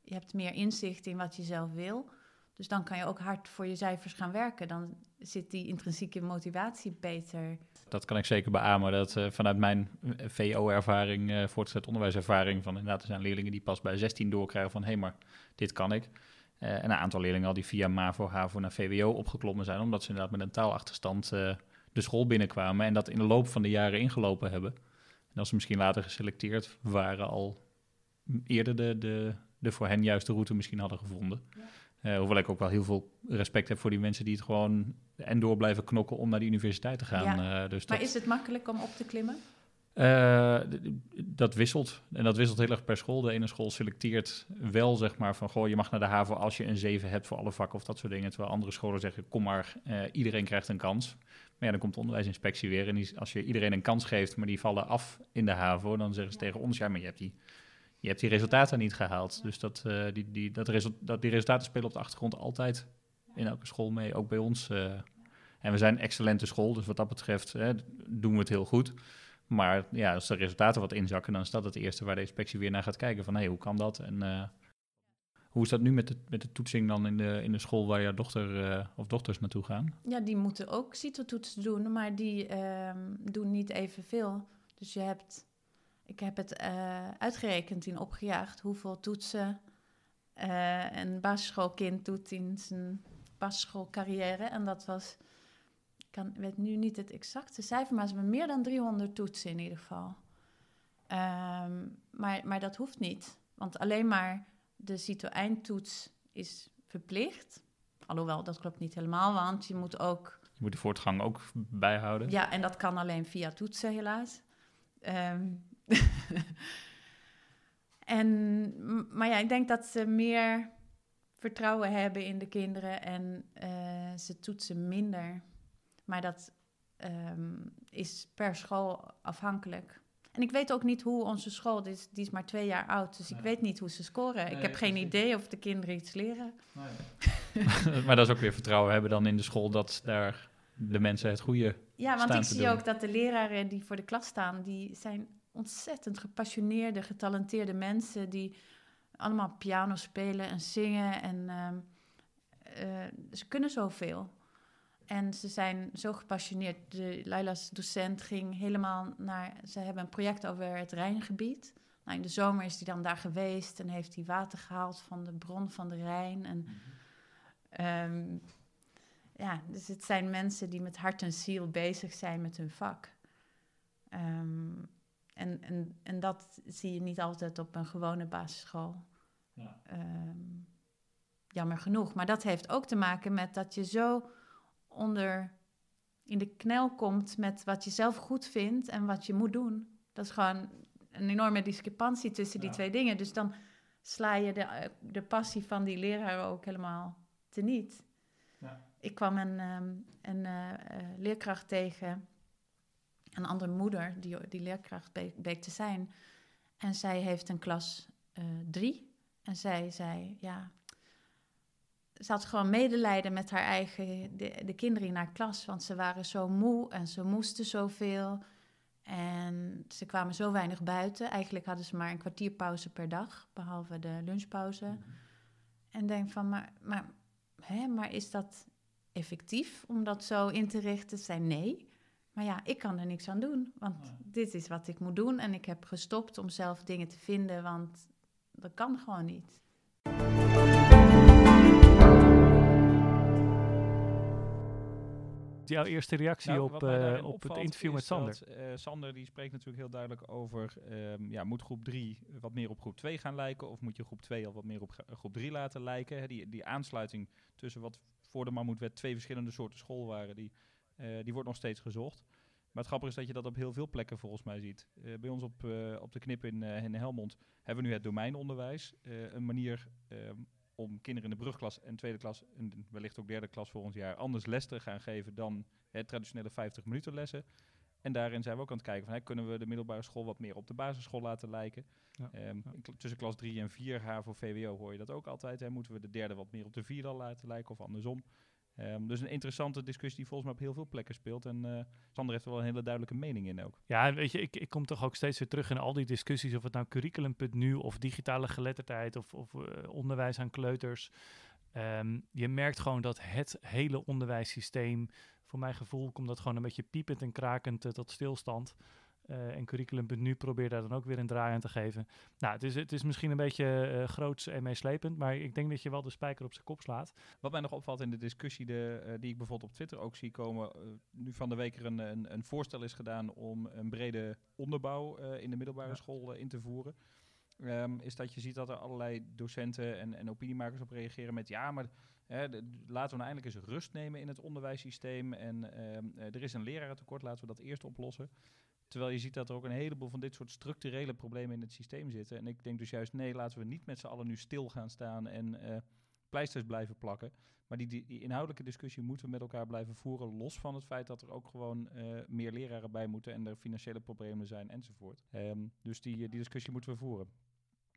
je hebt meer inzicht in wat je zelf wil. Dus dan kan je ook hard voor je cijfers gaan werken. Dan zit die intrinsieke motivatie beter dat kan ik zeker beamen. Dat uh, vanuit mijn eh, VO-ervaring, uh, voortgezet onderwijservaring, van inderdaad, er zijn leerlingen die pas bij 16 doorkrijgen van hé, hey, maar dit kan ik. Uh, en een aantal leerlingen al die via MAVO, HAVO naar VWO opgeklommen zijn, omdat ze inderdaad met een taalachterstand de school binnenkwamen en dat in de loop van de jaren ingelopen hebben. En als ze misschien later geselecteerd waren, al eerder de, de, de voor hen juiste route misschien hadden gevonden. Ja. Uh, hoewel ik ook wel heel veel respect heb voor die mensen die het gewoon en door blijven knokken om naar de universiteit te gaan. Ja. Uh, dus maar is het makkelijk om op te klimmen? Uh, dat wisselt. En dat wisselt heel erg per school. De ene school selecteert wel, zeg maar, van goh, je mag naar de HAVO als je een 7 hebt voor alle vakken of dat soort dingen. Terwijl andere scholen zeggen, kom maar, iedereen krijgt een kans. Maar ja, dan komt de onderwijsinspectie weer. En die, als je iedereen een kans geeft, maar die vallen af in de HAVO, dan zeggen ze tegen ons, ja, maar je hebt die je hebt die resultaten niet gehaald. Dus dat, uh, die, die, dat, dat die resultaten spelen op de achtergrond altijd in elke school mee, ook bij ons. Uh. en we zijn een excellente school, dus wat dat betreft doen we het heel goed. Maar ja, als de resultaten wat inzakken, dan is dat het eerste waar de inspectie weer naar gaat kijken. Van hé, hey, hoe kan dat? En uh, hoe is dat nu met de, met de toetsing dan in de, in de school waar je dochter of dochters naartoe gaan? Ja, die moeten ook CITO-toetsen doen, maar die uh, doen niet evenveel. Dus je hebt ik heb het uh, uitgerekend in opgejaagd hoeveel toetsen uh, een basisschoolkind doet in zijn basisschoolcarrière. En dat was, ik kan, weet nu niet het exacte cijfer, maar ze hebben meer dan 300 toetsen in ieder geval. Um, maar, maar dat hoeft niet. Want alleen maar de CITO-eindtoets is verplicht. Alhoewel, dat klopt niet helemaal, want je moet ook... Je moet de voortgang ook bijhouden. Ja, en dat kan alleen via toetsen helaas. Ehm, [LAUGHS] en, maar ja, ik denk dat ze meer vertrouwen hebben in de kinderen en eh, ze toetsen minder. Maar dat ehm, is per school afhankelijk. En ik weet ook niet hoe onze school, die is, die is maar twee jaar oud, dus ik weet niet hoe ze scoren. ik heb geen precies. idee of de kinderen iets leren. [LAUGHS] maar dat is ook weer vertrouwen hebben dan in de school dat daar de mensen het goede... Ja, want staan ik te zie doen. ook dat de leraren die voor de klas staan, die zijn ontzettend gepassioneerde, getalenteerde mensen die allemaal piano spelen en zingen en ehm, eh, ze kunnen zoveel. En ze zijn zo gepassioneerd. De Laila's docent ging helemaal naar. Ze hebben een project over het Rijngebied. Nou, in de zomer is hij dan daar geweest en heeft hij water gehaald van de bron van de Rijn. En, ehm, ja, dus het zijn mensen die met hart en ziel bezig zijn met hun vak. Ehm, en, en, en dat zie je niet altijd op een gewone basisschool. Ja. Ehm, jammer genoeg. Maar dat heeft ook te maken met dat je zo onder in de knel komt met wat je zelf goed vindt en wat je moet doen. Dat is gewoon een enorme discrepantie tussen die Ja. twee dingen. Dus dan sla je de, de passie van die leraar ook helemaal teniet. Ja. Ik kwam een, ehm, een eh, eh, leerkracht tegen, een andere moeder die, die leerkracht bleek te zijn. En zij heeft een klas eh, drie. En zij zei, ja, ze had gewoon medelijden met haar eigen, de, de kinderen in haar klas, want ze waren zo moe en ze moesten zoveel. En ze kwamen zo weinig buiten. Eigenlijk hadden ze maar een kwartier pauze per dag, behalve de lunchpauze. En denk van, maar, maar, hè, maar is dat effectief om dat zo in te richten? Zij nee. Maar ja, ik kan er niks aan doen, want dit is wat ik moet doen. En ik heb gestopt om zelf dingen te vinden, want dat kan gewoon niet. Jouw eerste reactie Nou, op, eh, op het interview met Sander. dat, eh, Sander die spreekt natuurlijk heel duidelijk over, ehm, ja, moet groep 3 wat meer op groep 2 gaan lijken? Of moet je groep 2 al wat meer op groep 3 laten lijken? Hè, die, die aansluiting tussen wat voor de Mammoetwet twee verschillende soorten school waren, die, die wordt nog steeds gezocht. Maar het grappige is dat je dat op heel veel plekken volgens mij ziet. Eh, bij ons op, eh, op de knip in, eh, in Helmond hebben we nu het domeinonderwijs. Eh, een manier ehm, om kinderen in de brugklas en tweede klas, en wellicht ook derde klas volgend jaar, anders les te gaan geven dan het traditionele 50 minuten lessen. En daarin zijn we ook aan het kijken van, hè, kunnen we de middelbare school wat meer op de basisschool laten lijken. Ja, Ehm, ja. tussen klas 3 en 4, HAVO, VWO hoor je dat ook altijd. Hè. Moeten we de derde wat meer op de vierde al laten lijken of andersom. Ehm, dus een interessante discussie die volgens mij op heel veel plekken speelt. En eh, Sander heeft er wel een hele duidelijke mening in ook. Ja, weet je, ik, ik kom toch ook steeds weer terug in al die discussies, of het nou curriculum.nu of digitale geletterdheid of, of eh, onderwijs aan kleuters. Ehm, je merkt gewoon dat het hele onderwijssysteem, voor mijn gevoel, komt dat gewoon een beetje piepend en krakend eh, tot stilstand. Eh, en curriculum.nu probeert daar dan ook weer een draai aan te geven. Nou, het is, het is misschien een beetje eh groots en meeslepend, maar ik denk dat je wel de spijker op zijn kop slaat. Wat mij nog opvalt in de discussie, de, eh, die ik bijvoorbeeld op Twitter ook zie komen, nu van de week er een, een, een voorstel is gedaan om een brede onderbouw in de middelbare Ja. school in te voeren. Ehm, is dat je ziet dat er allerlei docenten en, en opiniemakers op reageren met ja, maar hè, de- laten we nou eindelijk eens rust nemen in het onderwijssysteem en ehm, eh, er is een lerarentekort, laten we dat eerst oplossen. Terwijl je ziet dat er ook een heleboel van dit soort structurele problemen in het systeem zitten. En ik denk dus juist, nee, laten we niet met z'n allen nu stil gaan staan en eh, pleisters blijven plakken. Maar die, die, inhoudelijke discussie moeten we met elkaar blijven voeren, los van het feit dat er ook gewoon eh, meer leraren bij moeten en er financiële problemen zijn enzovoort. Ehm, dus die, die discussie moeten we voeren.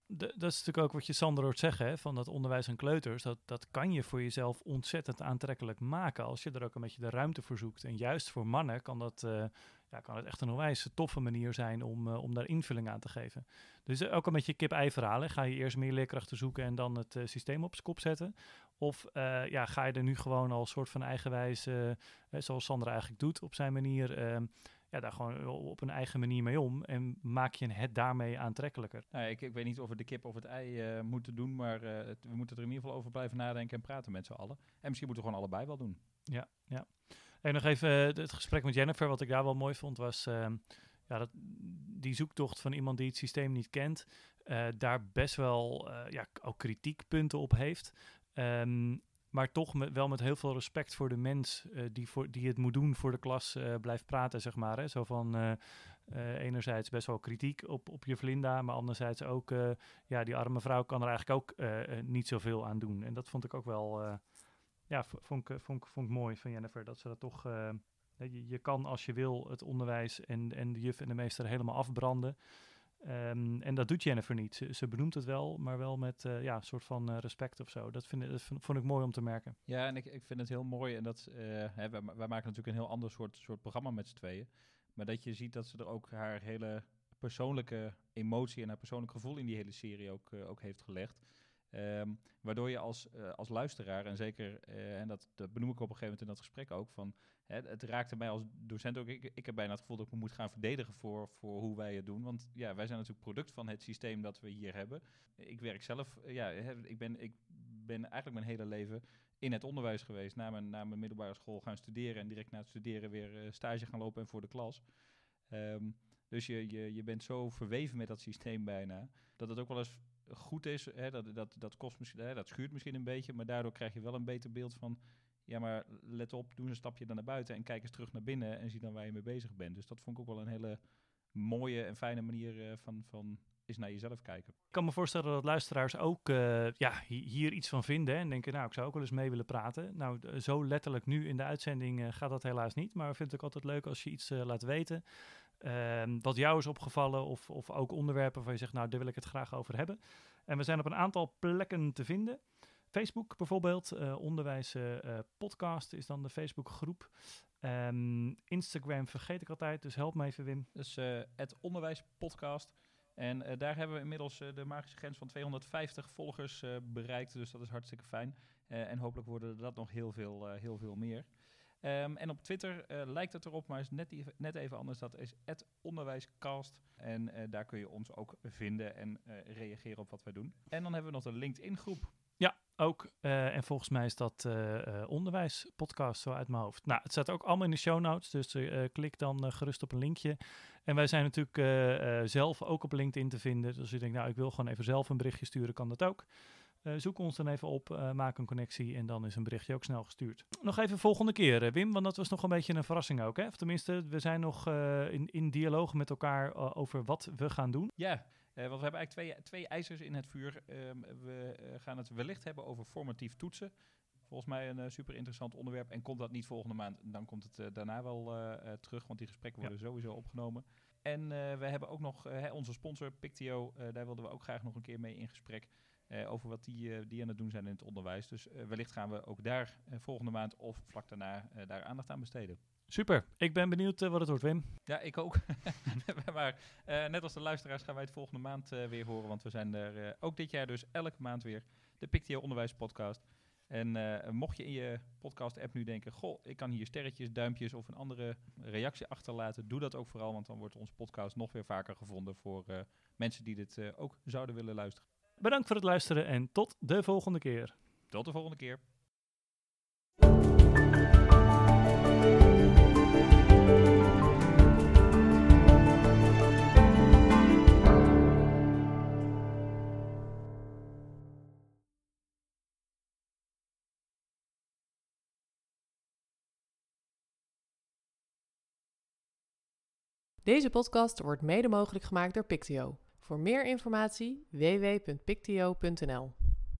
Dat is natuurlijk ook wat je Sander hoort zeggen, hè, van dat onderwijs aan kleuters. Dat, dat kan je voor jezelf ontzettend aantrekkelijk maken als je er ook een beetje de ruimte voor zoekt. En juist voor mannen kan dat, eh, ja, kan het echt een onwijs toffe manier zijn om, eh, om daar invulling aan te geven. Dus eh, ook een beetje kip-ei verhalen. Ga je eerst meer leerkrachten zoeken en dan het eh, systeem op zijn kop zetten? Of ja, ga je er nu gewoon al soort van eigenwijs, eh, zoals Sander eigenlijk doet op zijn manier... ehm, ja, daar gewoon op een eigen manier mee om en maak je het daarmee aantrekkelijker. Nou, ik, ik weet niet of we de kip of het ei moeten doen, maar het- we moeten er in ieder geval over blijven nadenken en praten met z'n allen. En misschien moeten we gewoon allebei wel doen. Ja, ja. En nog even eh, het gesprek met Jennifer, wat ik daar wel mooi vond, was ehm, ja, dat, die zoektocht van iemand die het systeem niet kent. eh, daar best wel eh, ja, ook kritiekpunten op heeft. Ehm, maar toch met, wel met heel veel respect voor de mens die, voor, die het moet doen voor de klas blijft praten, zeg maar. Hè? Zo van enerzijds best wel kritiek op, op je Vlinda, maar anderzijds ook, ja, die arme vrouw kan er eigenlijk ook niet zoveel aan doen. En dat vond ik ook wel, ja, vond ik, vond, ik, vond ik mooi van Jennifer, dat ze dat toch, eh, je, je kan als je wil het onderwijs en, en de juf en de meester helemaal afbranden. Ehm, en dat doet Jennifer niet. Ze, ze benoemt het wel, maar wel met eh, ja, een soort van eh, respect of zo. Dat, vind, dat vond, ik mooi om te merken. Ja, en ik, ik vind het heel mooi. En dat, eh, hè, wij, ma- wij maken natuurlijk een heel ander soort, soort programma met z'n tweeën. Maar dat je ziet dat ze er ook haar hele persoonlijke emotie en haar persoonlijk gevoel in die hele serie ook, eh, ook heeft gelegd. Ehm, waardoor je als, eh, als luisteraar, en zeker, eh, en dat, dat benoem ik op een gegeven moment in dat gesprek ook, van hè, het raakte mij als docent ook. Ik, ik heb bijna het gevoel dat ik me moet gaan verdedigen voor, voor hoe wij het doen. Want ja, wij zijn natuurlijk product van het systeem dat we hier hebben. Ik werk zelf, eh, ja, ik ben, ik ben eigenlijk mijn hele leven in het onderwijs geweest. Na mijn, na mijn middelbare school gaan studeren en direct na het studeren weer stage gaan lopen en voor de klas. Ehm, dus je, je, je bent zo verweven met dat systeem bijna, dat het ook wel eens goed is. Hè, dat, dat, dat, kost misschien, hè, dat schuurt misschien een beetje, maar daardoor krijg je wel een beter beeld van... Ja, maar let op, doe een stapje dan naar buiten en kijk eens terug naar binnen en zie dan waar je mee bezig bent. Dus dat vond ik ook wel een hele mooie en fijne manier eh, van, van eens naar jezelf kijken. Ik kan me voorstellen dat luisteraars ook eh, ja, hi- hier iets van vinden en denken, nou, ik zou ook wel eens mee willen praten. Nou, zo letterlijk nu in de uitzending eh, gaat dat helaas niet, maar ik vind het altijd leuk als je iets laat weten. Ehm, wat jou is opgevallen of, of ook onderwerpen waar je zegt, nou, daar wil ik het graag over hebben. En we zijn op een aantal plekken te vinden. Facebook bijvoorbeeld, eh, Onderwijs eh, eh, Podcast is dan de Facebookgroep. Ehm, Instagram vergeet ik altijd, dus help me even Wim. Dus het onderwijspodcast. En daar hebben we inmiddels de magische grens van 250 volgers bereikt. Dus dat is hartstikke fijn. En hopelijk worden dat nog heel veel, heel veel meer. Ehm, en op Twitter eh, lijkt het erop, maar is net, even- net even anders. Dat is onderwijscast. En eh, daar kun je ons ook vinden en eh, reageren op wat wij doen. En dan hebben we nog de LinkedIn groep. Ook, en volgens mij is dat onderwijspodcast zo uit mijn hoofd. Nou, het staat ook allemaal in de show notes, dus klik dan gerust op een linkje. En wij zijn natuurlijk zelf ook op LinkedIn te vinden. Dus als je denkt, nou, ik wil gewoon even zelf een berichtje sturen, kan dat ook. Eh, zoek ons dan even op, eh, maak een connectie en dan is een berichtje ook snel gestuurd. Nog even volgende keer, eh, Wim, want dat was nog een beetje een verrassing ook. Hè? Of tenminste, we zijn nog in, in dialoog met elkaar over wat we gaan doen. Ja, want we hebben eigenlijk twee, twee ijzers in het vuur. Ehm, we gaan het wellicht hebben over formatief toetsen. Volgens mij een super interessant onderwerp. En komt dat niet volgende maand, dan komt het daarna wel terug, want die gesprekken worden sowieso opgenomen. En we hebben ook nog hè, onze sponsor Pictio, daar wilden we ook graag nog een keer mee in gesprek. Eh, over wat die, eh, die aan het doen zijn in het onderwijs. Dus eh, wellicht gaan we ook daar volgende maand of vlak daarna daar aandacht aan besteden. Super, ik ben benieuwd wat het wordt, Wim. Ja, ik ook. [LAUGHS] maar net als de luisteraars gaan wij het volgende maand weer horen. Want we zijn er ook dit jaar dus elke maand weer. De Pictio Onderwijs Podcast. En mocht je in je podcast-app nu denken... Goh, ik kan hier sterretjes, duimpjes of een andere reactie achterlaten. Doe dat ook vooral, want dan wordt onze podcast nog weer vaker gevonden... voor mensen die dit ook zouden willen luisteren. Bedankt voor het luisteren en tot de volgende keer. Tot de volgende keer. Deze podcast wordt mede mogelijk gemaakt door Pictio. Voor meer informatie www.pictio.nl